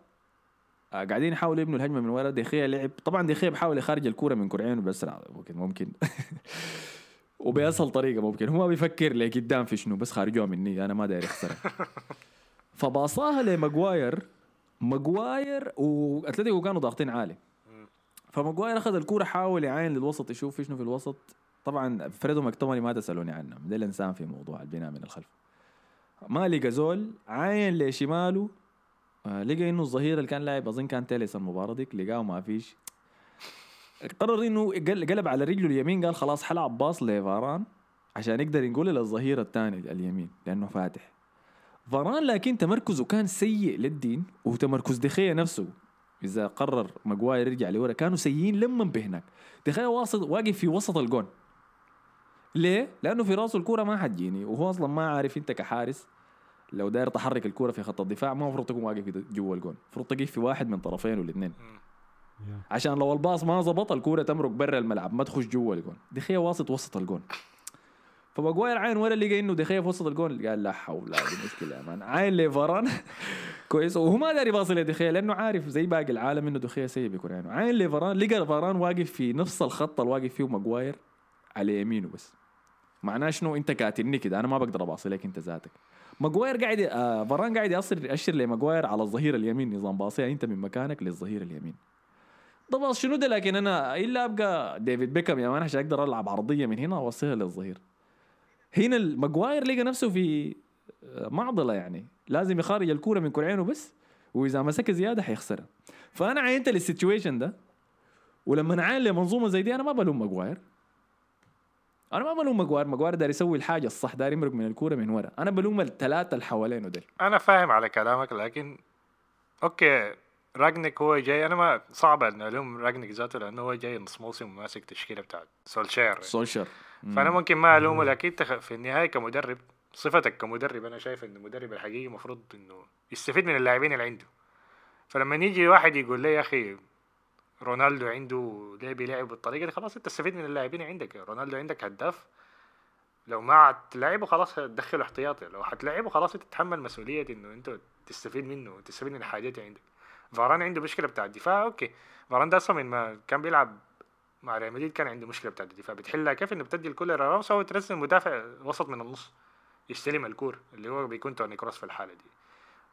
آه، قاعدين يحاولوا يبنوا الهجمة من ورا. دخيا لعب طبعا دخيا بحاول يخرج الكورة من كرعينه باسرع ممكن ممكن. (laughs) وباسهل طريقة ممكن. هو ما بيفكر لقدام في شنو بس خارجوها مني أنا ما داير اخسرها (laughs) فباصاها لماجواير ماجواير وأتلتيكو كانوا ضاغطين عالي. فماجواير أخذ الكورة حاول يعاين للوسط يشوف في شنو في الوسط. طبعا فريدو مكتوماني ما تسألوني عنه ده الانسان في موضوع البناء من الخلف. ما لقى زول عاين لشماله آه لقى إنه الظهير اللي كان لاعب أظن كان تيليس المباراة ديك لقاه ما فيش. قرر إنه قل- قلب على رجله اليمين قال خلاص حلعب باص لفاران عشان يقدر ينقل للظهير الثاني اليمين لأنه فاتح. فاران لكن تمركزه كان سيء للدين وتمركز دخيا نفسه. إذا قرر ماجواير يرجع لورا كانوا سيئين لما بهناك. دخيا واصل واقف في وسط الجون. ليه؟ لأنه في رأسه الكورة ما حتجيني وهو أصلا ما عارف أنت كحارس لو داير تحرك الكورة في خط الدفاع ما المفروض تكون واقف في- جوا الجون المفروض تقف في واحد من طرفين والاثنين. عشان لو الباص ما زبط الكورة تمرق برا الملعب ما تخش جوا الجون. دخيا واقف وسط الجون. فماجواير عين ورا لقى إنه دخيا في وسط الجون قال لا حول لا دي مشكلة يا man. عين لفاران (laughs) كويس. وهو ما داري يباصي لدخيا لأنه عارف زي باقي العالم إنه دخيا سيء بيكون عينه. عين لفاران لقى فاران واقف في نفس الخط اللي واقف فيه ماجواير على يمينه بس. معناه شنو؟ انت كاتلني كده أنا ما بقدر اباصي لك انت ذاتك. ماجواير قاعد آه فاران قاعد يأصر يأشر لماجواير على الظهير اليمين نظام باصيها انت من مكانك للظهير اليمين. باص شنو ده؟ لكن أنا إلا أبقى ديفيد بيكهام يا man عشان أقدر ألعب عرضية من هنا واوصلها للظهير. هنا الماجواير لقى نفسه في آه، معضلة يعني. لازم يخرج الكورة من كرعينه بس وإذا مسك زيادة حيخسرها فأنا عينت لل situation ده ولما عين لمنظومه زي دي أنا ما بلوم ماجواير. أنا ما بلوم ماجواير. ماجواير داير يسوي الحاجة الصح داير يمرق من الكورة من ورا. أنا بلوم الثلاثه اللي حوالينه دول أنا فاهم على كلامك لكن أوكي رانجنيك هو جاي. أنا ما صعب ان ألوم رانجنيك ذاته لأنه هو جاي نص موسم وماسك تشكيلة بتاعت سولشير. سولشر فأنا ممكن ما ألومه لكن انت في النهاية كمدرب صفتك كمدرب أنا شايف ان المدرب الحقيقي المفروض إنه يستفيد من اللاعبين اللي عنده. فلما يجي واحد يقول لي يا أخي رونالدو عنده ليه بيلعب بالطريقة دي خلاص انت تستفيد من اللاعبين عندك. رونالدو عندك هداف. لو ما هتلعبه خلاص تدخله احتياطي. لو هتلعبه خلاص انت تتحمل مسؤولية انه انت تستفيد منه تستفيد من الحاجات عندك. فاران عنده مشكلة بتاع الدفاع أوكي. فاران ده أصلا من ما كان بيلعب مع ريال مدريد كان عنده مشكلة بتاعت الدفاع. بتحلها كيف؟ انه بتدي الكل لراموس أو ترسل مدافع وسط من النص يستلم الكور اللي هو بيكون توني كروس في الحالة دي.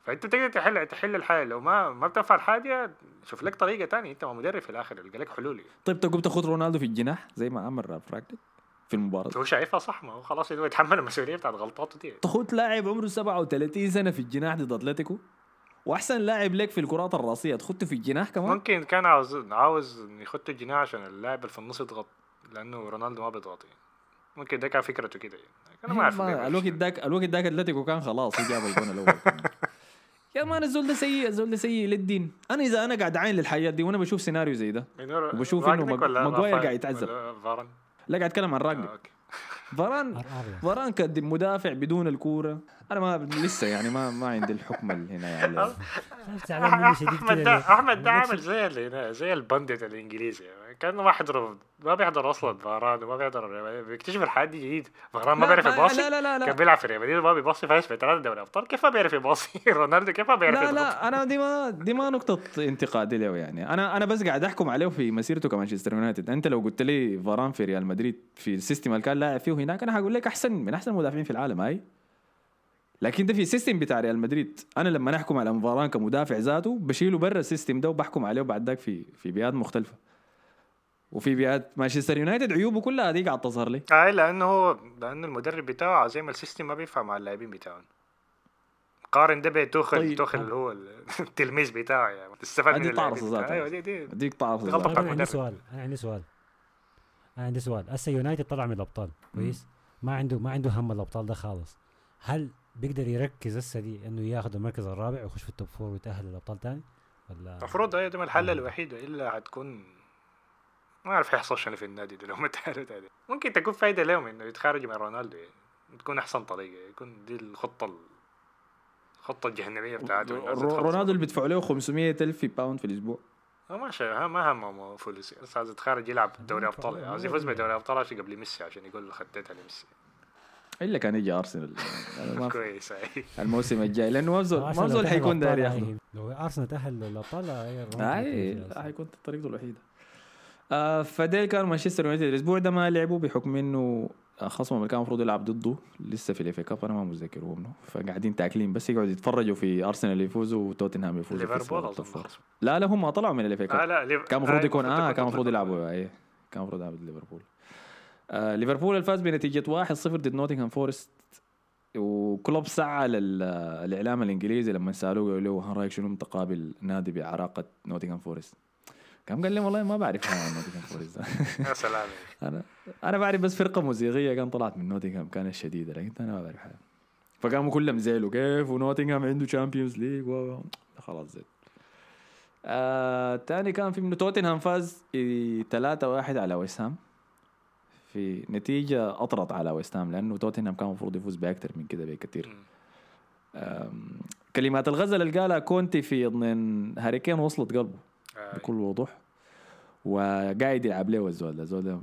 فأنت تقدر تحل تحل الحاله لو ما ما بتنفع الحاجة شوف لك طريقة تانية. أنت ما مدرب في الآخر يلقى لك حلول. طيب تقوم تاخذ رونالدو في الجناح زي ما عمل فراكتك في المباراة؟ هو شايفها صح. ما هو خلاص هو يتحمل المسؤولية بتاعت غلطاته دي. تاخذ لاعب عمره 37 سنة في الجناح ضد أتلتيكو؟ وأحسن لاعب لك في الكرات الرأسية تخده في الجناح كمان؟ ممكن كان عاوز عاوز يخط الجناح عشان اللاعب اللي في النص يضغط لأنه رونالدو ما بيضغط. يعني. ممكن ده كان فكرته كده يعني. أنا ما أعرف الوقت داك الوقت داك أتلتيكو كان خلاص جاب الجون الأول. يا man الزول ده سيء الزول ده سيء للدين. أنا إذا أنا قاعد عاين للحياة دي وأنا بشوف سيناريو زي ده وبشوف ولا ماجواير قاعد يتعذب. لا قاعد أتكلم عن آه، رانجنيك أوكي. (laughs) فاران ار ار فاران كمدافع بدون الكورة. أنا ما لسه يعني ما ما عندي الحكم اللي هنا يعني. (laughs) أحمد ده؟ أحمد ده عامل زي اللي هنا زي ال pundit الإنجليزي. كأنه ما حضر ما بيحضر أصلا فاران وما بيحضر بيكتشف الحاجات دي جديد. فاران ما بيعرف يباصي. لا، لا، لا، لا. كان بيلعب في ريال مدريد ما بيباصي فايز في ثلاثة دوري أبطال. كيف ما بيعرف يباصي؟ (laughs) رونالدو كيف ما بيعرف لا يضغط لا أنا دي ما دي ما نقطة انتقاد له يعني. أنا أنا بس قاعد أحكم عليه في مسيرته كمانشستر يونايتد. أنت لو قلت لي فاران في ريال مدريد في ال system اللي كان لاعب فيه هناك أنا هقول لك أحسن من أحسن المدافعين في العالم هاي. لكن ده في ال system بتاع ريال مدريد. أنا لما نحكم على فاران كمدافع ذاته بشيله برا ال system ده وبحكم عليه بعد ذاك في في بيئات مختلفة. وفي بيئات مانشستر يونايتد عيوبه كلها دي قاعد تظهر لي. أي لأنه هو لأنه المدرب بتاعه زي ما ال system ما بينفع مع اللاعبين بتاعه قارن ده بتوخل طيب. توخل اللي هو (laughs) التلميذ بتاعه يعني. تستفاد هذه من تعرف اللاعبين ذاتها. أيوه دي دي اديك تعرف طيب أنا عندي المدرب. سؤال أنا عندي سؤال. أنا عندي سؤال. هسه يونايتد طلع من الأبطال. كويس؟ ما عنده ما عنده هم الأبطال ده خالص. هل بيقدر يركز هسه دي إنه ياخذ المركز الرابع ويخش في ال top four ويتأهل للأبطال تاني؟ ولا المفروض هي ده الحل الوحيدة إلا هتكون ما أعرف هيحصل شنو في النادي ده لو ما عليه ممكن تكون فايدة لهم إنه يتخرج من رونالدو يعني. تكون أحسن طريقة يكون دي الخطة ال- الخطة الجهنمية بتاعته. رونالدو اللي بيدفعوا له 500 ألف pound في الأسبوع. آه، ما شا... ما همه فلوس بس عايز يتخرج يلعب دوري أبطال. عايز يفوز بدوري أبطال عشان قبل ميسي عشان يقول خديتها لميسي إلا كان يجي أرسنال. (laughs) كويس أي. الموسم الجاي. لأنه زول لو حيكون هي- لو أرسنال تأهل للأبطال أي حيكون طريقته الوحيدة. آه فديل كان مانشستر يونايتد الأسبوع ده ما لعبوا بحكم إنه خصمهم اللي كان المفروض يلعب ضده. لسه في ال FA Cup أنا ما متذكر هو منه فقاعدين تاكلين بس يقعدوا يتفرجوا في ارسنال يفوزوا وتوتنهام يفوزوا ليفربول. لا لا هم طلعوا من ال FA Cup آه لا. كان المفروض آه، يكون آه كان المفروض يلعبوا اي كان المفروض يلعبوا ليفربول. آه ليفربول الفاز بنتيجة 1-0 ضد نوتنغهام فورست. وكلوب سعى للإعلام الإنجليزي لما سألوه قالوا له "ها رايك شنو متقابل نادي بعراقة نوتنغهام فورست؟ قام قال لهم والله ما بعرف عن نوتنغهام فورست (laughs) يا سلام. أنا أنا بعرف بس فرقة موسيقية كان طلعت من نوتنغهام كانت شديدة لكن أنا ما بعرف حاجة فقاموا كلهم زعلوا كيف؟ ونوتنغهام عنده Champions League خلاص زين. آه تاني كان في منه توتنهام فاز 3 1 على ويست هام في نتيجة أطرت على ويست هام لأنه توتنهام كان المفروض يفوز بأكثر من كده بكثير. كلمات الغزل اللي قالها كونتي في ضمن هاري كين وصلت قلبه. بكل وضوح وقاعد يلعب له الزول ده الزول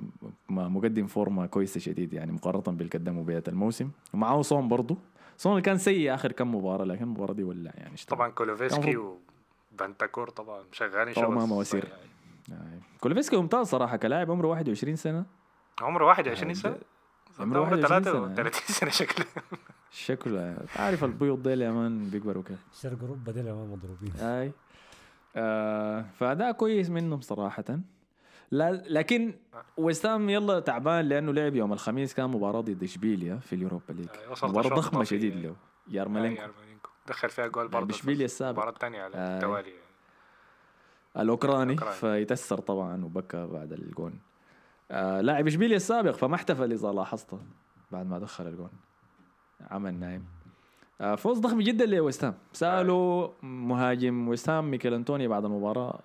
مقدم فورمة كويسة شديد يعني مقارنة باللي قدمه بدايه الموسم ومعاه سون برضه سون اللي كان سيء آخر كم مباراة لكن المباراة دي ولع يعني اشتغل. طبعا كولوسيفسكي وبنتانكور طبعا شغالين شغل ما مواسير. صحيح. آه. كولوسيفسكي ممتاز صراحة كلاعب عمره 21 سنة عمره 21 سنة عمره عمره 21 سنة. 33 سنة شكله شكله عارف البيض ديل يا man بيكبروا كده شرق أوروبا دي ما مضروبين أي آه فأداء كويس منهم صراحة لا لكن ويست هام يلا تعبان لأنه لعب يوم الخميس كان مباراة ضد إشبيليا في ال Europa League آه، مباراة ضخمة. شديد له يارمالينكو يارمالينكو دخل فيها جول برضه بإشبيليا السابق. المباراه الثانية على آه. التوالي الأوكراني الأوكراني. فيتأثر طبعا وبكى بعد الجون آه لاعب إشبيليا السابق فما احتفل إذا لاحظت بعد ما دخل الجون عمل نايم آه فوز ضخم جدا لويست هام. سألوا مهاجم ويست هام ميكيل انتونيو بعد المباراة.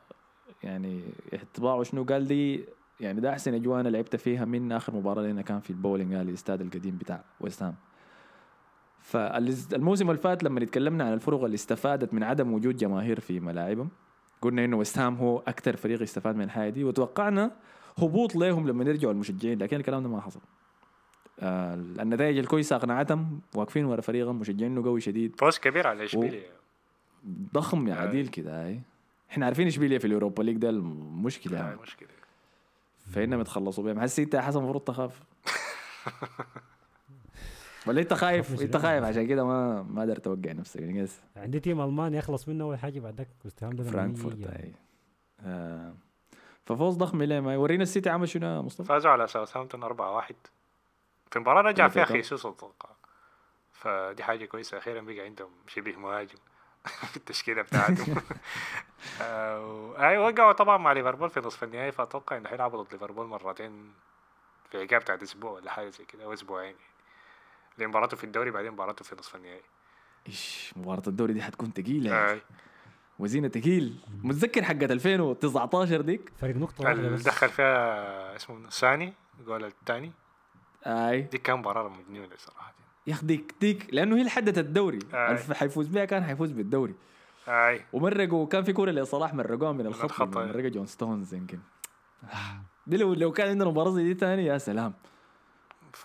يعني انطباعه شنو؟ قال لي يعني ده أحسن اجواء أنا لعبت فيها من آخر مباراة لنا كان في البولين الاستاد القديم بتاع ويست هام. فالموسم اللي فات لما اتكلمنا عن الفرق اللي استفادت من عدم وجود جماهير في ملاعبهم قلنا إنه ويست هام هو أكثر فريق استفاد من الحاجة دي وتوقعنا هبوط لهم لما يرجعوا المشجعين لكن الكلام ده ما حصل. آه النتائج الكويسة أقنعتهم واقفين ورا فريقهم مشجعينه قوي شديد. فوز كبير على اشبيليا ضخم يا آه. عديل كده هاي إحنا عارفين اشبيليا في ال Europa League ده المشكلة آه، يعني. مشكلة. فإنهم يتخلصوا بيهم حسي إنت يا حسن المفروض تخاف. (laughs) ولا إنت خايف؟ إنت؟ خايف عشان كده ما ما قدرت توقع نفسك يعني عندي team ألماني يخلص منه أول حاجة بعدك وستهام فرانكفورت أي. آه. ففوز ضخم ليه ما ورينا السيتي عمل شنو يا مصطفى؟ فازوا على ساوثهامبتون 4-1 في مباراة رجع فيها. خيسوس أتوقع. فدي حاجة كويسة. أخيرا بقى عندهم شبيه مهاجم. في (laughs) التشكيلة بتاعتهم. (laughs) آه، أي وقعوا طبعا مع ليفربول في نصف النهائي. فأتوقع إنه حيلعبوا ضد ليفربول مرتين في عقاب بتاعت أسبوع ولا حاجة زي كده أو أسبوعين يعني. مباراته في الدوري بعدين مباراته في نصف النهائي. إيش مباراة الدوري دي حتكون ثقيلة يا أخي. آه، وزينة ثقيل متذكر حقة 2019 ديك؟ فرق اللي بس. دخل فيها اسمه ساني الجول الثاني. أي. دي كان مباراة مجنونة صراحة. يا أخي ديك ديك لأنه هي اللي حددت الدوري. حيفوز بها كان حيفوز بالدوري. أي. ومرقوا كان في كورة لصلاح مرقوها من الخط الخط، أي. مرقوا جون ستونز يمكن. دي لو لو كان عندنا مباراة زي دي تاني يا سلام.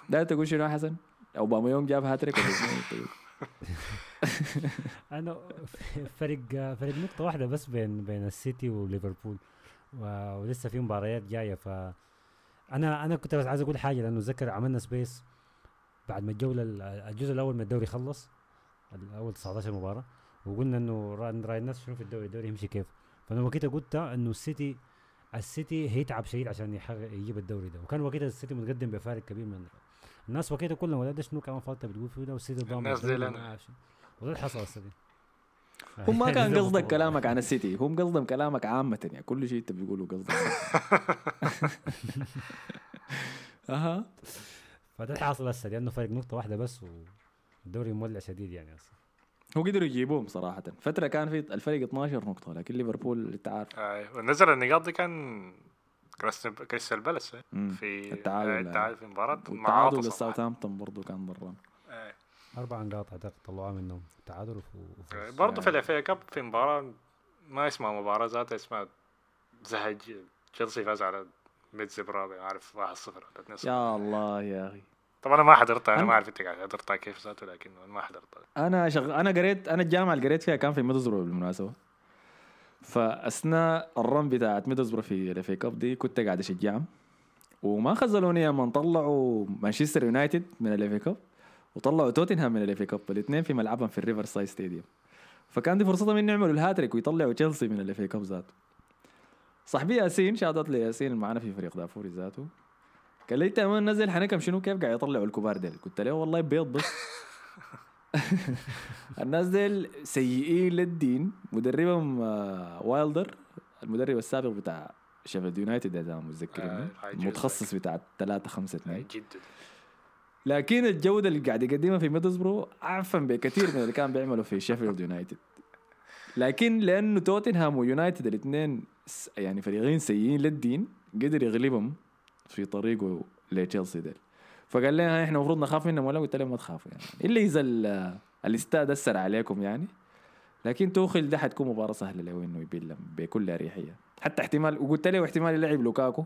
ده تقول شنو حسن؟ أوباما جاب هاتريك؟ (laughs) أنا فرق فرق نقطة واحدة بس بين بين السيتي وليفربول. ولسه في مباريات جاية ف أنا أنا كنت بس عايز أقول حاجة لأنه ذكر عملنا space بعد ما الجولة ال- الجزء الأول من الدوري خلص الأول 19 مباراة وقلنا إنه راي رأي الناس شنو في الدوري الدوري يمشي كيف. فأنا وقتها قلت إنه السيتي السيتي هيتعب شديد عشان يجيب الدوري ده. وكان وقتها السيتي متقدم بفارق كبير من الناس وقتها كلهم ولا ده شنو كمان فاضي؟ بتقول فيه ده؟ والسيتي ضامن الناس وما لنا. وده اللي حصل السيتي. هم ما كان ده قصدك. كلامك عن السيتي هم قصدهم كلامك عامة يعني كل شيء انت بتقوله قصدك (laughs) أها فده حاصل هسه لأنه فرق نقطة واحدة بس والدوري مولع شديد يعني هسه هو قدروا يجيبوهم صراحة فترة كان في الفريق 12 نقطة لكن ليفربول انت عارف آه، ونزل النقاط دي كان كريستال كريستال بالاس. في التعادل يعني. التعادل في مباراة مع عاطفة. لساوثهامبتون برضه كان ضران آه. أربع نقاط أعتقد طلعوها منهم. تعادل وف- وفوز. برضه في الافي كاب في مباراة ما اسمها مباراة ذاتها اسمها زهج. تشيلسي فاز على ميدز برابع. ما أعرف 1-0 ولا 2-0 يا الله يا أخي. طبعا أنا ما حضرتها أنا أنا- ما أعرف أنت قاعد حضرتها كيف ذاته لكن أنا ما حضرتها أنا شغ... أنا قريت أنا الجامعة اللي قريت فيها كان في ميدلزبرو بالمناسبة. فأثناء ال run بتاعت ميدلزبرو في ال FA Cup دي كنت قاعد أشجعهم. وما خذلوني لما طلعوا مانشستر يونايتد من ال FA Cup وطلعوا توتنهام من ال FA Cup الاثنين في ملعبهم في ال Riverside Stadium. فكان دي فرصتهم انه يعملوا الهاتريك ويطلعوا تشيلسي من ال FA Cup ذاته. صاحبي ياسين شادت لي ياسين اللي معنا في فريق دافوري ذاته. قال لي إنت نزل حنكم شنو؟ كيف قاعد يطلعوا الكبار ديل؟ قلت له والله بيض بس. (laughs) الناس ديل سيئين للدين. مدربهم آه، وايلدر المدرب السابق بتاع شيفيلد يونايتد إذا متذكرين آه، المتخصص بتاع 3 5 2 جد لكن الجودة اللي قاعد يقدمها في ميدلزبرو اعفن بكثير من اللي كان بيعمله في شيفيلد يونايتد لكن لأنه توتنهام ويونايتد الاثنين يعني فريقين سيئين للدين قدر يغلبهم في طريقه لتشيلسي ديل. فقال لنا إحنا المفروض نخاف منهم ولا قلت لهم ما تخافوا يعني. إلا إذا ال- الاستاد أثر عليكم يعني. لكن توخل ده حتكون مباراة سهلة له إنه يبلم بكل أريحية. حتى احتمال وقلت له احتمال يلعب لوكاكو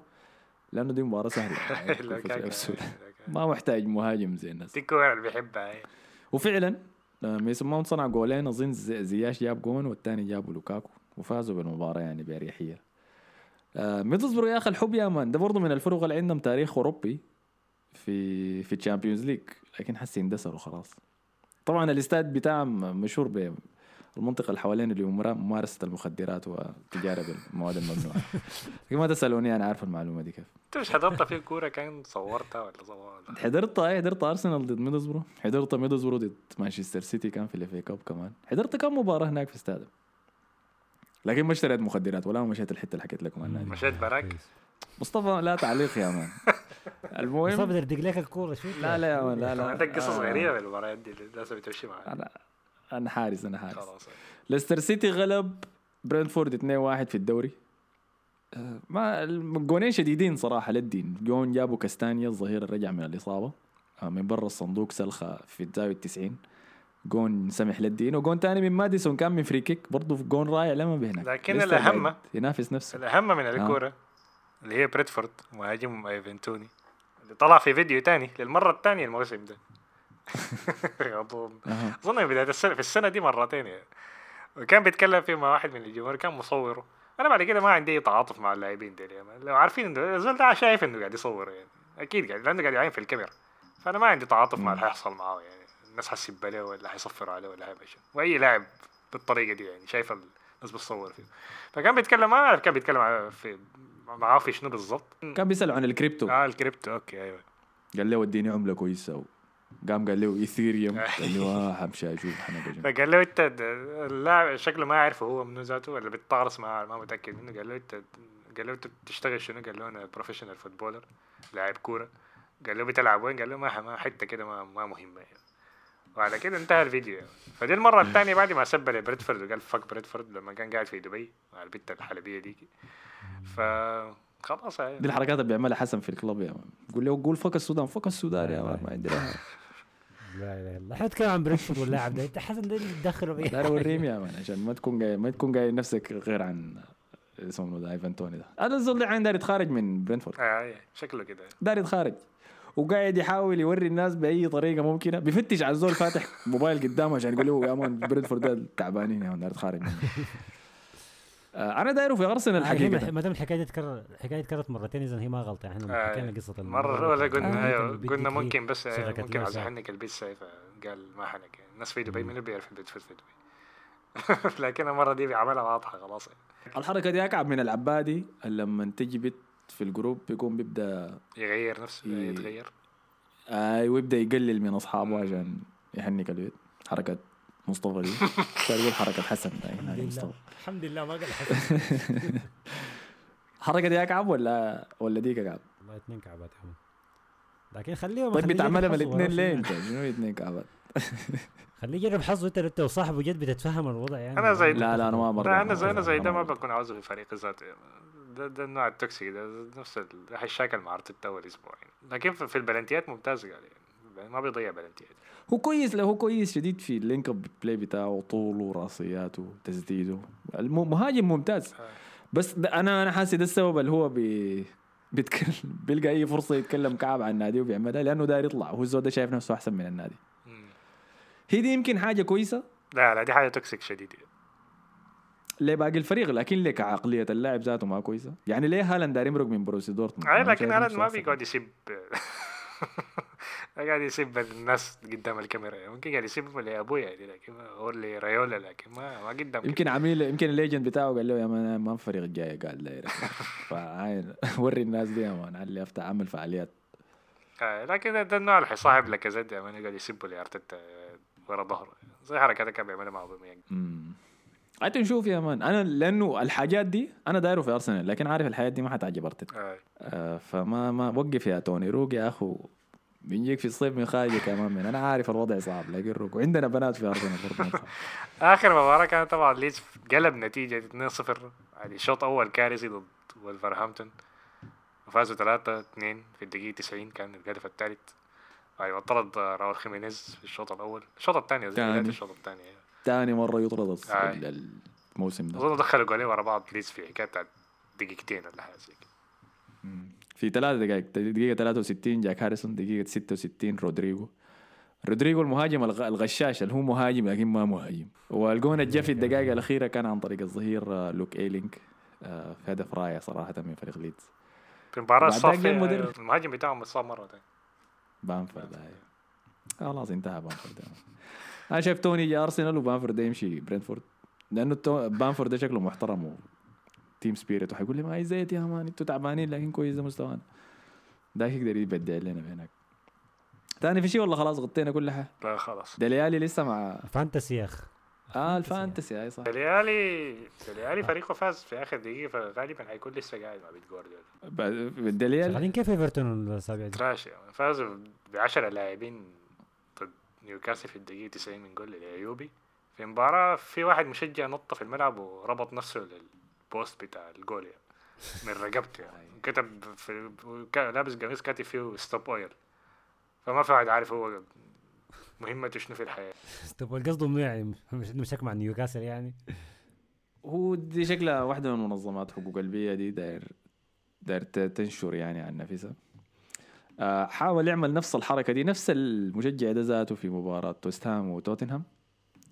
لأنه دي مباراة سهلة. (laughs) ما محتاج مهاجم زي الناس. دي الكورة اللي بيحبها هي. وفعلا آه، ميسون ماونت صنع جولين أظن زي- زياش جاب جون والثاني جابه لوكاكو وفازوا بالمباراة يعني بأريحية. آه، ميدلزبرو يا أخي الحب يا man ده برضه من الفرق اللي عندهم تاريخ أوروبي في في ال Champions League لكن حسي اندثروا خلاص. طبعا الاستاد بتاعهم مشهور بالمنطقة اللي حوالين اللي ممارسة المخدرات وتجاره بالمواد الممنوعة. (laughs) لكن ما تسألوني أنا عارف المعلومة دي كيف. أنت مش حضرت في كورة كان صورتها ولا صورتها؟ حضرت اي حضرت ارسنال ضد ميدلزبرو حضرت ميدلزبرو ضد مانشستر سيتي كان في ال FA Cup كمان. حضرت كم مباراة هناك في استاد لكن ما اشتريت مخدرات ولا مشيت الحتة اللي حكيت لكم عنها. مشيت براك. مصطفى لا تعليق يا man. (laughs) مصطفى المهم بدي ادق لك الكورة شو لا لا يا man لا لا. عندك قصص آه، غريبة بالمباريات دي اللي لازم تمشي معاها أنا حارس أنا حارس. خلاص. ليستر سيتي غلب برنتفورد 2-1 في الدوري. آه، ما الجونين شديدين صراحة للدين. جون جابوا كاستانيا الظهير رجع من الإصابة. آه، من برا الصندوق سلخة في الزاويه 90 جون سمح للدين. وجون تاني من ماديسون كان من free kick. برضه في جون رائع لما بهناك. لكن قاعد ينافس نفسه. الأهم من الكورة اللي هي برينتفورد مهاجم ايفان توني. اللي طلع في فيديو تاني للمرة الثانية الموسم ده. (laughs) أظن أها. أظن بداية السنة في السنة دي مرتين يعني. وكان بيتكلم فيه مع واحد من الجمهور كان مصوره. أنا بعد كده ما عندي أي تعاطف مع اللاعبين دول يعني. لو عارفين إنه الزول ده شايف إنه قاعد يصور يعني. أكيد قاعد لأنه قاعد يعين في الكاميرا. فأنا ما عندي تعاطف مع اللي حيحصل معاه يعني. الناس حتسب عليه ولا حيصفروا عليه ولا حيعمل شيء وأي لاعب بالطريقة دي يعني شايف الناس بتصور فيه. فكان بيتكلم ما أعرف كان بيتكلم في معاه في شنو بالضبط. كان بيسأل عن الكريبتو. آه ال crypto. okay أيوه. قال له اديني عملة كويسة قام قال له ايثيريوم (laughs) قال له آه حمشي أشوف حنبقى جنب. فقال له أنت اللاعب شكله ما يعرفه هو منو ذاته ولا بيتطارس معاه ما متأكد منه قال له أنت قال له أنت بتشتغل شنو؟ قال له أنا professional footballer لاعب كورة قال له بتلعب وين؟ قال له ما ما حتة كده ما, ما مهمة يعني. وعلى كده انتهى الفيديو يعني. فدي المرة الثانية بعد ما سب لبريدفورد وقال فك بريدفورد لما كان قاعد في دبي مع البت الحلبية ديك ف خلاص يعني. دي الحركات اللي بيعملها حسن في الكلوب يا مان. قول له قول فك السودان فك السودان يا مان لا. ما عندي لا إله إلا الله. إحنا نتكلم عن برينفورد واللاعب ده انت حسن ده اللي تدخله باي دار اوريهم يا مان عشان ما تكون جاي ما تكون جاي نفسك غير عن اسمه ده ايفان توني ده. أنا الزول ده عين داير يتخارج من برينتفورد. آه آه، شكله كده. داير يتخارج. وقاعد يحاول يوري الناس بأي طريقة ممكنة. بيفتش على الزول فاتح موبايل قدامه عشان يقول له يا man برينتفورد ده تعبانين يا man داير يتخارج منه. أنا دايره في ارسنال الحقيقة. ما دام الحكاية دي تكرر الحكاية دي تكررت مرتين اذا هي ما غلطة. إحنا آه، حكينا قصة مرة ولا قلنا آه، قلنا ممكن بس ممكن عايز ساعة. احنك البيت ساي فقال ما حنك. الناس في دبي منو بيعرف البيت في دبي؟ (laughs) لكن المرة دي بيعملها واضحة خلاص. يعني. الحركة دي أكعب من العبادي لما تجي بت في الجروب بيكون بيبدأ يغير نفسه إيه. يتغير. آه ويبدأ يقلل من أصحابه عشان يحنك البيت. حركة مصطفى دي كان (laughs) يقول حركة حسن الحمد لله. مصطفى. الحمد لله ما قال حسن الحركه (laughs) دي اكعب ولا ولا ديك اكعب والله اثنين كعبات يا. لكن خليهم طيب حظه الاثنين ليه انت؟ شنو اثنين كعبات. (laughs) خليه يجرب حظه انت انت وصاحبه جد بتتفهم الوضع يعني. أنا زي- لا لا أنا ما مرة أنا زي أنا زي ده ما. بكون عاوزه في فريق ذاته. ده, ده النوع ال toxic ده ده نفس ال- راح يشاكل مع ارتيتا اول أسبوع يعني لكن في, في البلنتيات ممتاز قال يعني. ما بيضيع بلنتيات. هو كويس له هو كويس شديد في ال link up play بتاعه طوله رأسياته تسديده. مهاجم ممتاز. بس ده أنا أنا حاسس ده السبب اللي هو بي بيتكلم بيلقى أي فرصة يتكلم كعب عن النادي وبيعملها لأنه داير يطلع. وهو الزول ده شايف نفسه أحسن من النادي. هي دي يمكن حاجة كويسة؟ لا لا دي حاجة toxic شديد. لباقي الفريق لكن لك عقلية اللاعب ذاته ما كويسة؟ يعني ليه هالاند داير يمرق من بوروسيا دورتموند؟ ما لكن هالاند ما. بيقعد يسب. (laughs) قاعد يسب الناس قدام الكاميرا. يعني ممكن قاعد يسب لأبويا يعني لكن ما هو اللي رايولا لكن ما ما قدام يمكن عميل يمكن ال agent بتاعه قال له يا man ما الفريق الجاي قال داير (laughs) فعاين (laughs) وري الناس دي يا man علي أفتح اعمل فعاليات. آه لكن ده, النوع اللي حيصاحب لاكازيت يعني يقعد يسبوا لأرتيتا ورا ظهره. زي حركات كان بيعملها مع اوباميانج انت نشوف يا man. أنا لأنه الحاجات دي أنا دايره في أرسنال لكن عارف الحياة دي ما حتعجب أرتيتا. آه. آه فما ما وقف يا توني روق يا أخو. بنجيك في الصيف من خارجك كمان من أنا عارف الوضع صعب لكن روق وعندنا بنات في برضه تخاف. (laughs) آخر مباراة كانت طبعا ليدز قلب نتيجة 2-0 يعني شوط أول كارثي ضد ولفرهامبتون وفازوا 3 2 في الدقيقة 90 كان الهدف الثالث. يعني طرد راول خيمينيز في الشوط الأول. الشوط الثاني بداية تاني. الشوط الثاني تاني مرة يطرد آه. ال- الموسم ده. أظن دخلوا جولين ورا بعض ليدز في حكاية بتاعت دقيقتين ولا حاجة زي كده. في ثلاث دقائق دقيقة 63 جاك هاريسون دقيقة 66 رودريجو رودريجو المهاجم الغ- الغشاش اللي هو مهاجم لكن ما مهاجم والجون اللي جا في الدقائق الأخيرة كان عن طريق الظهير لوك ايلينج آه، في هدف رائع صراحة من فريق ليدز في الصافيه المدرب. المهاجم بتاعهم اتصاب ثانية بانفورد هاي خلاص انتهى بانفورد أنا شايف توني جا ارسنال وبانفورد يمشي برينفورد لأنه بانفورد ده شكله محترم و team spirit وحيقول لي ما هي زيت يا man أنتوا تعبانين لكن كويس ده مستوانا. ده يقدر يبدع لنا هناك. تاني في شيء والله خلاص غطينا كل حاجة. لا خلاص. دليالي لسه مع fantasy يا اخ آه ال fantasy أي صح. دليالي دليالي فريقه فاز في آخر دقيقة فغالبا حيكون لسه قاعد مع بيت جوارديولا. دليالي. شغالين كيف إيفرتون الاسابيع دي؟ trash فازوا ب 10 لاعبين ضد نيوكاسل في الدقيقة 90 من جول لإيوبي. في مباراة في واحد مشجع نط في الملعب وربط نفسه لل post بتاع الجول يعني. من رقبته يعني كتب في لابس قميص كاتب فيه stop oil فما في واحد عارف هو مهمته شنو في الحياة. (laughs) طب القصد انه يعني مش إنه مشاك مع نيوكاسل يعني؟ هو دي شكلها واحدة من منظمات حقوق البيئة دي داير داير تنشر يعني عن نفسها. آه، حاول يعمل نفس الحركة دي نفس المشجع ده ذاته في مباراة ويست هام وتوتنهام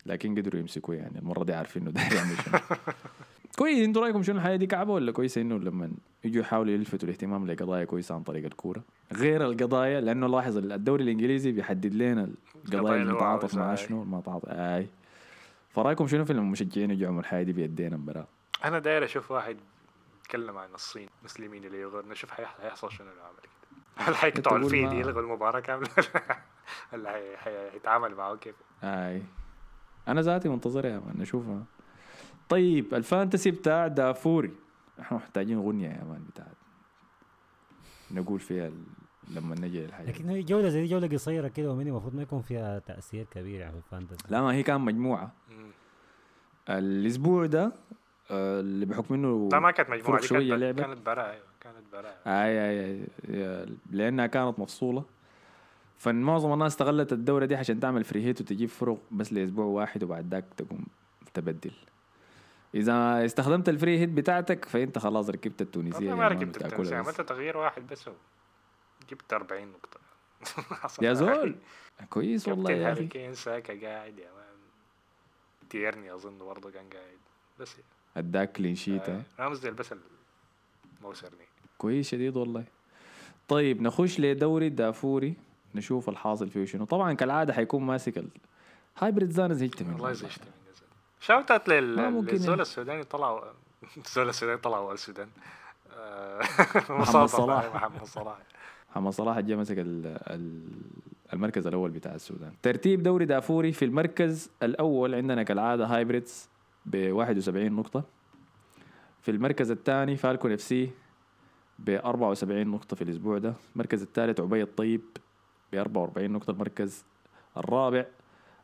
لكن قدروا يمسكوه يعني. المرة دي عارفين إنه داير يعمل شنو. (laughs) كويس أنتوا رأيكم شنو الحياة دي؟ كعبة ولا كويسة إنه لما يجوا يحاولوا يلفتوا الاهتمام لقضايا كويسة عن طريق الكورة؟ غير القضايا لأنه لاحظ الدوري الإنجليزي بيحدد لنا القضايا اللي عاوزها، مع. شنو؟ ما تعاطف أي. فرأيكم شنو في المشجعين يجوا يعملوا الحياة دي بيدينا مباراة؟ أنا داير أشوف واحد يتكلم عن الصين مسلمين اللي يغير نشوف حيح- حيحصل شنو لو عمل كده (laughs) هل حيقطعوا الفيد يلغوا ولا حي- (laughs) حي- حيتعامل معه كيف؟ أي. أنا ذاتي منتظر يا man نشوفها طيب ال fantasy بتاع دافوري. إحنا محتاجين غنية يا man بتاعت. نقول فيها ال... لما نجي الحاجة لكن هي جولة زي دي جولة قصيرة كده ومني المفروض ما يكون فيها تأثير كبير يعني في ال fantasy. لا ما هي كان مجموعة. مم. الأسبوع ده آه، اللي بحكم إنه لا ما كانت مجموعة دي شوية كانت لعبة. كانت براءة أيوة كانت براءة. اي اي اي يا- لأنها كانت مفصولة. فمعظم الناس استغلت الدورة دي عشان تعمل free hit وتجيب فرق بس لأسبوع واحد وبعد ذاك تقوم تبدل. إذا استخدمت ال free hit بتاعتك فأنت خلاص ركبت التونسية والله يا ما مان ركبت بس. عملت تغيير واحد بس هو. جبت 40 نقطة. (laughs) حصل يا. زول كويس والله يا أخي. كين ساكا قاعد يا مان. تيرني أظن برضه كان قاعد. بس اداك clean sheet آه، بس الموسرني كويس شديد والله. طيب نخش لدوري دافوري نشوف الحاصل فيه شنو. طبعا كالعادة حيكون ماسك ال... هايبريدز أنا زهقت منه والله زي shout out للزول يعني. السوداني طلعوا (laughs) الزول السوداني طلعوا السودان آه، (laughs) محمد صلاح. محمد صلاح. محمد صلاح جا مسك ال... ال... المركز الأول بتاع السودان. ترتيب دوري دافوري في المركز الأول عندنا كالعادة هايبريدز ب 71 نقطة. في المركز الثاني فالكون FC ب 74 نقطة في الأسبوع ده، المركز الثالث عبيد الطيب ب 44 نقطة، المركز الرابع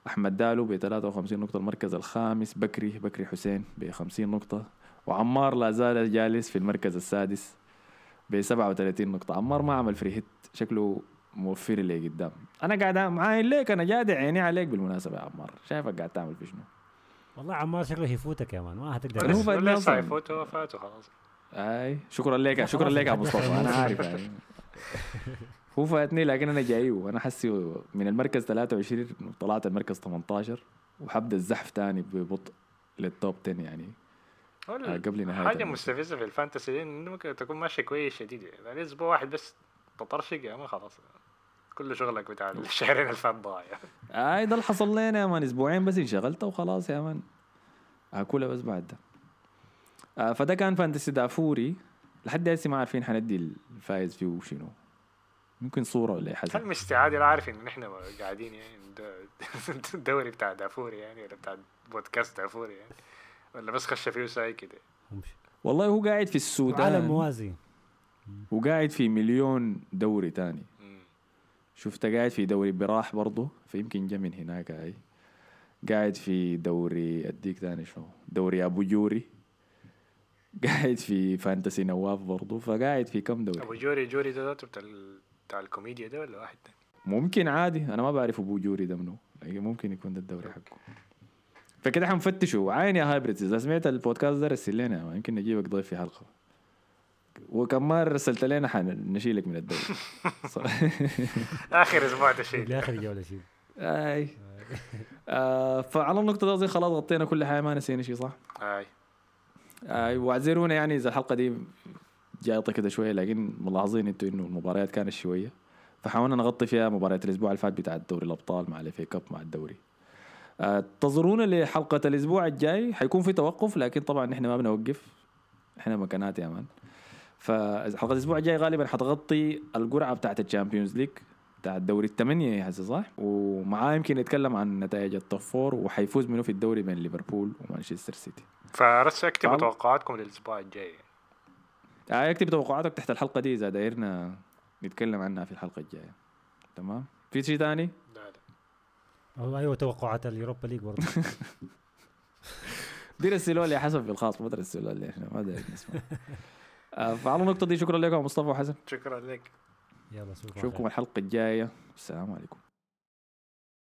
أحمد دالو ب 53 نقطة، المركز الخامس بكري بكري حسين ب 50 نقطة، وعمار لا زال جالس في المركز السادس ب 37 نقطة. عمار ما عمل free hit شكله موفر لي قدام. أنا قاعد معاين ليك أنا جادع عيني عليك بالمناسبة يا عمار. شايفك قاعد تعمل في شنو؟ والله عمار شكله يفوتك يا مان ما حتقدر. هو لسه فاتوا خلاص. أي شكرا لك شكرا لك يا مصطفى. أنا عارف يعني. (laughs) هو فاتني لكن أنا جاي وأنا حسي من المركز 23 طلعت المركز 18 وحبدا الزحف تاني ببطء لل top 10 يعني. آه، قبل نهاية حاجة الموسم. مستفزة في ال fantasy دي انه ممكن تكون ماشي كويس شديد. يعني أسبوع واحد بس تطرشق يا ما خلاص. كل شغلك بتاع الشهرين اللي فات ضايع اي ده اللي حصل لنا يا مان. أسبوعين بس انشغلت وخلاص يا مان. اكلها بس بعد ده. آه فده كان fantasy دافوري. لحد هسه ما عارفين حندي الفايز فيه شنو ممكن صورة ولا حاجة. هل مستعادي لا عارف إن إحنا قاعدين يعني (laughs) الدوري بتاع دافوري يعني ولا بتاع بودكاست دافوري يعني ولا بس خش فيه ساي كده. والله هو قاعد في عالم السودان موازي. وقاعد في مليون دوري تاني. مم. شفت قاعد في دوري براح برضه فيمكن جا من هناك هاي قاعد في دوري أديك تاني شنو دوري أبو جوري. قاعد في fantasy نواف برضه فقاعد في كم أبو دوري جوري جوري ده ذاته بتاع بتاع الكوميديا ده ولا واحد تاني؟ ممكن عادي أنا ما بعرف أبو جوري ده منو. لكن ممكن يكون ده الدوري حقه. فكده حنفتشوا. عين يا هايبريدز إذا سمعت البودكاست ده رسل لنا. يمكن نجيبك ضيف في حلقة. وكمان رسلت لنا حنشيلك من الدوري. (laughs) آخر أسبوع تشيل لاخر جوله شيء. أي. (laughs) آه فعلى النقطة دي خلاص غطينا كل حاجة ما نسينا شيء صح؟ هاي آه واعذرونا يعني إذا الحلقة دي جايطة كده شوية لكن ملاحظين أنتوا انه المباريات كانت شوية فحاولنا نغطي فيها مباريات الأسبوع اللي فات بتاع دوري الأبطال مع الإف كاب مع الدوري آه انتظرونا لحلقة الأسبوع الجاي حيكون في توقف لكن طبعا إحنا ما بنوقف إحنا مكانات يا مان فحلقة الأسبوع الجاي غالبا حتغطي القرعة بتاعت ال Champions League بتاع الدوري الثمانية هسه صح؟ ومعاه يمكن نتكلم عن نتائج ال top four وحيفوز منه في الدوري بين ليفربول ومانشستر سيتي. فرس اكتبوا. توقعاتكم للأسبوع الجاي آه اكتب توقعاتك تحت الحلقة دي إذا دايرنا نتكلم عنها في الحلقة الجاية. تمام؟ في شيء ثاني؟ لا لا أيوه توقعات ال Europa League برضه (laughs) دي رسلوا لي حسب في الخاص ما ترسلوا لي إحنا ما دايرين نسمع. (laughs) آه فعلى النقطة دي شكرا لكم مصطفى وحسن. شكرا لك يلا اشوفكم نشوفكم الحلقة الجاية. السلام عليكم.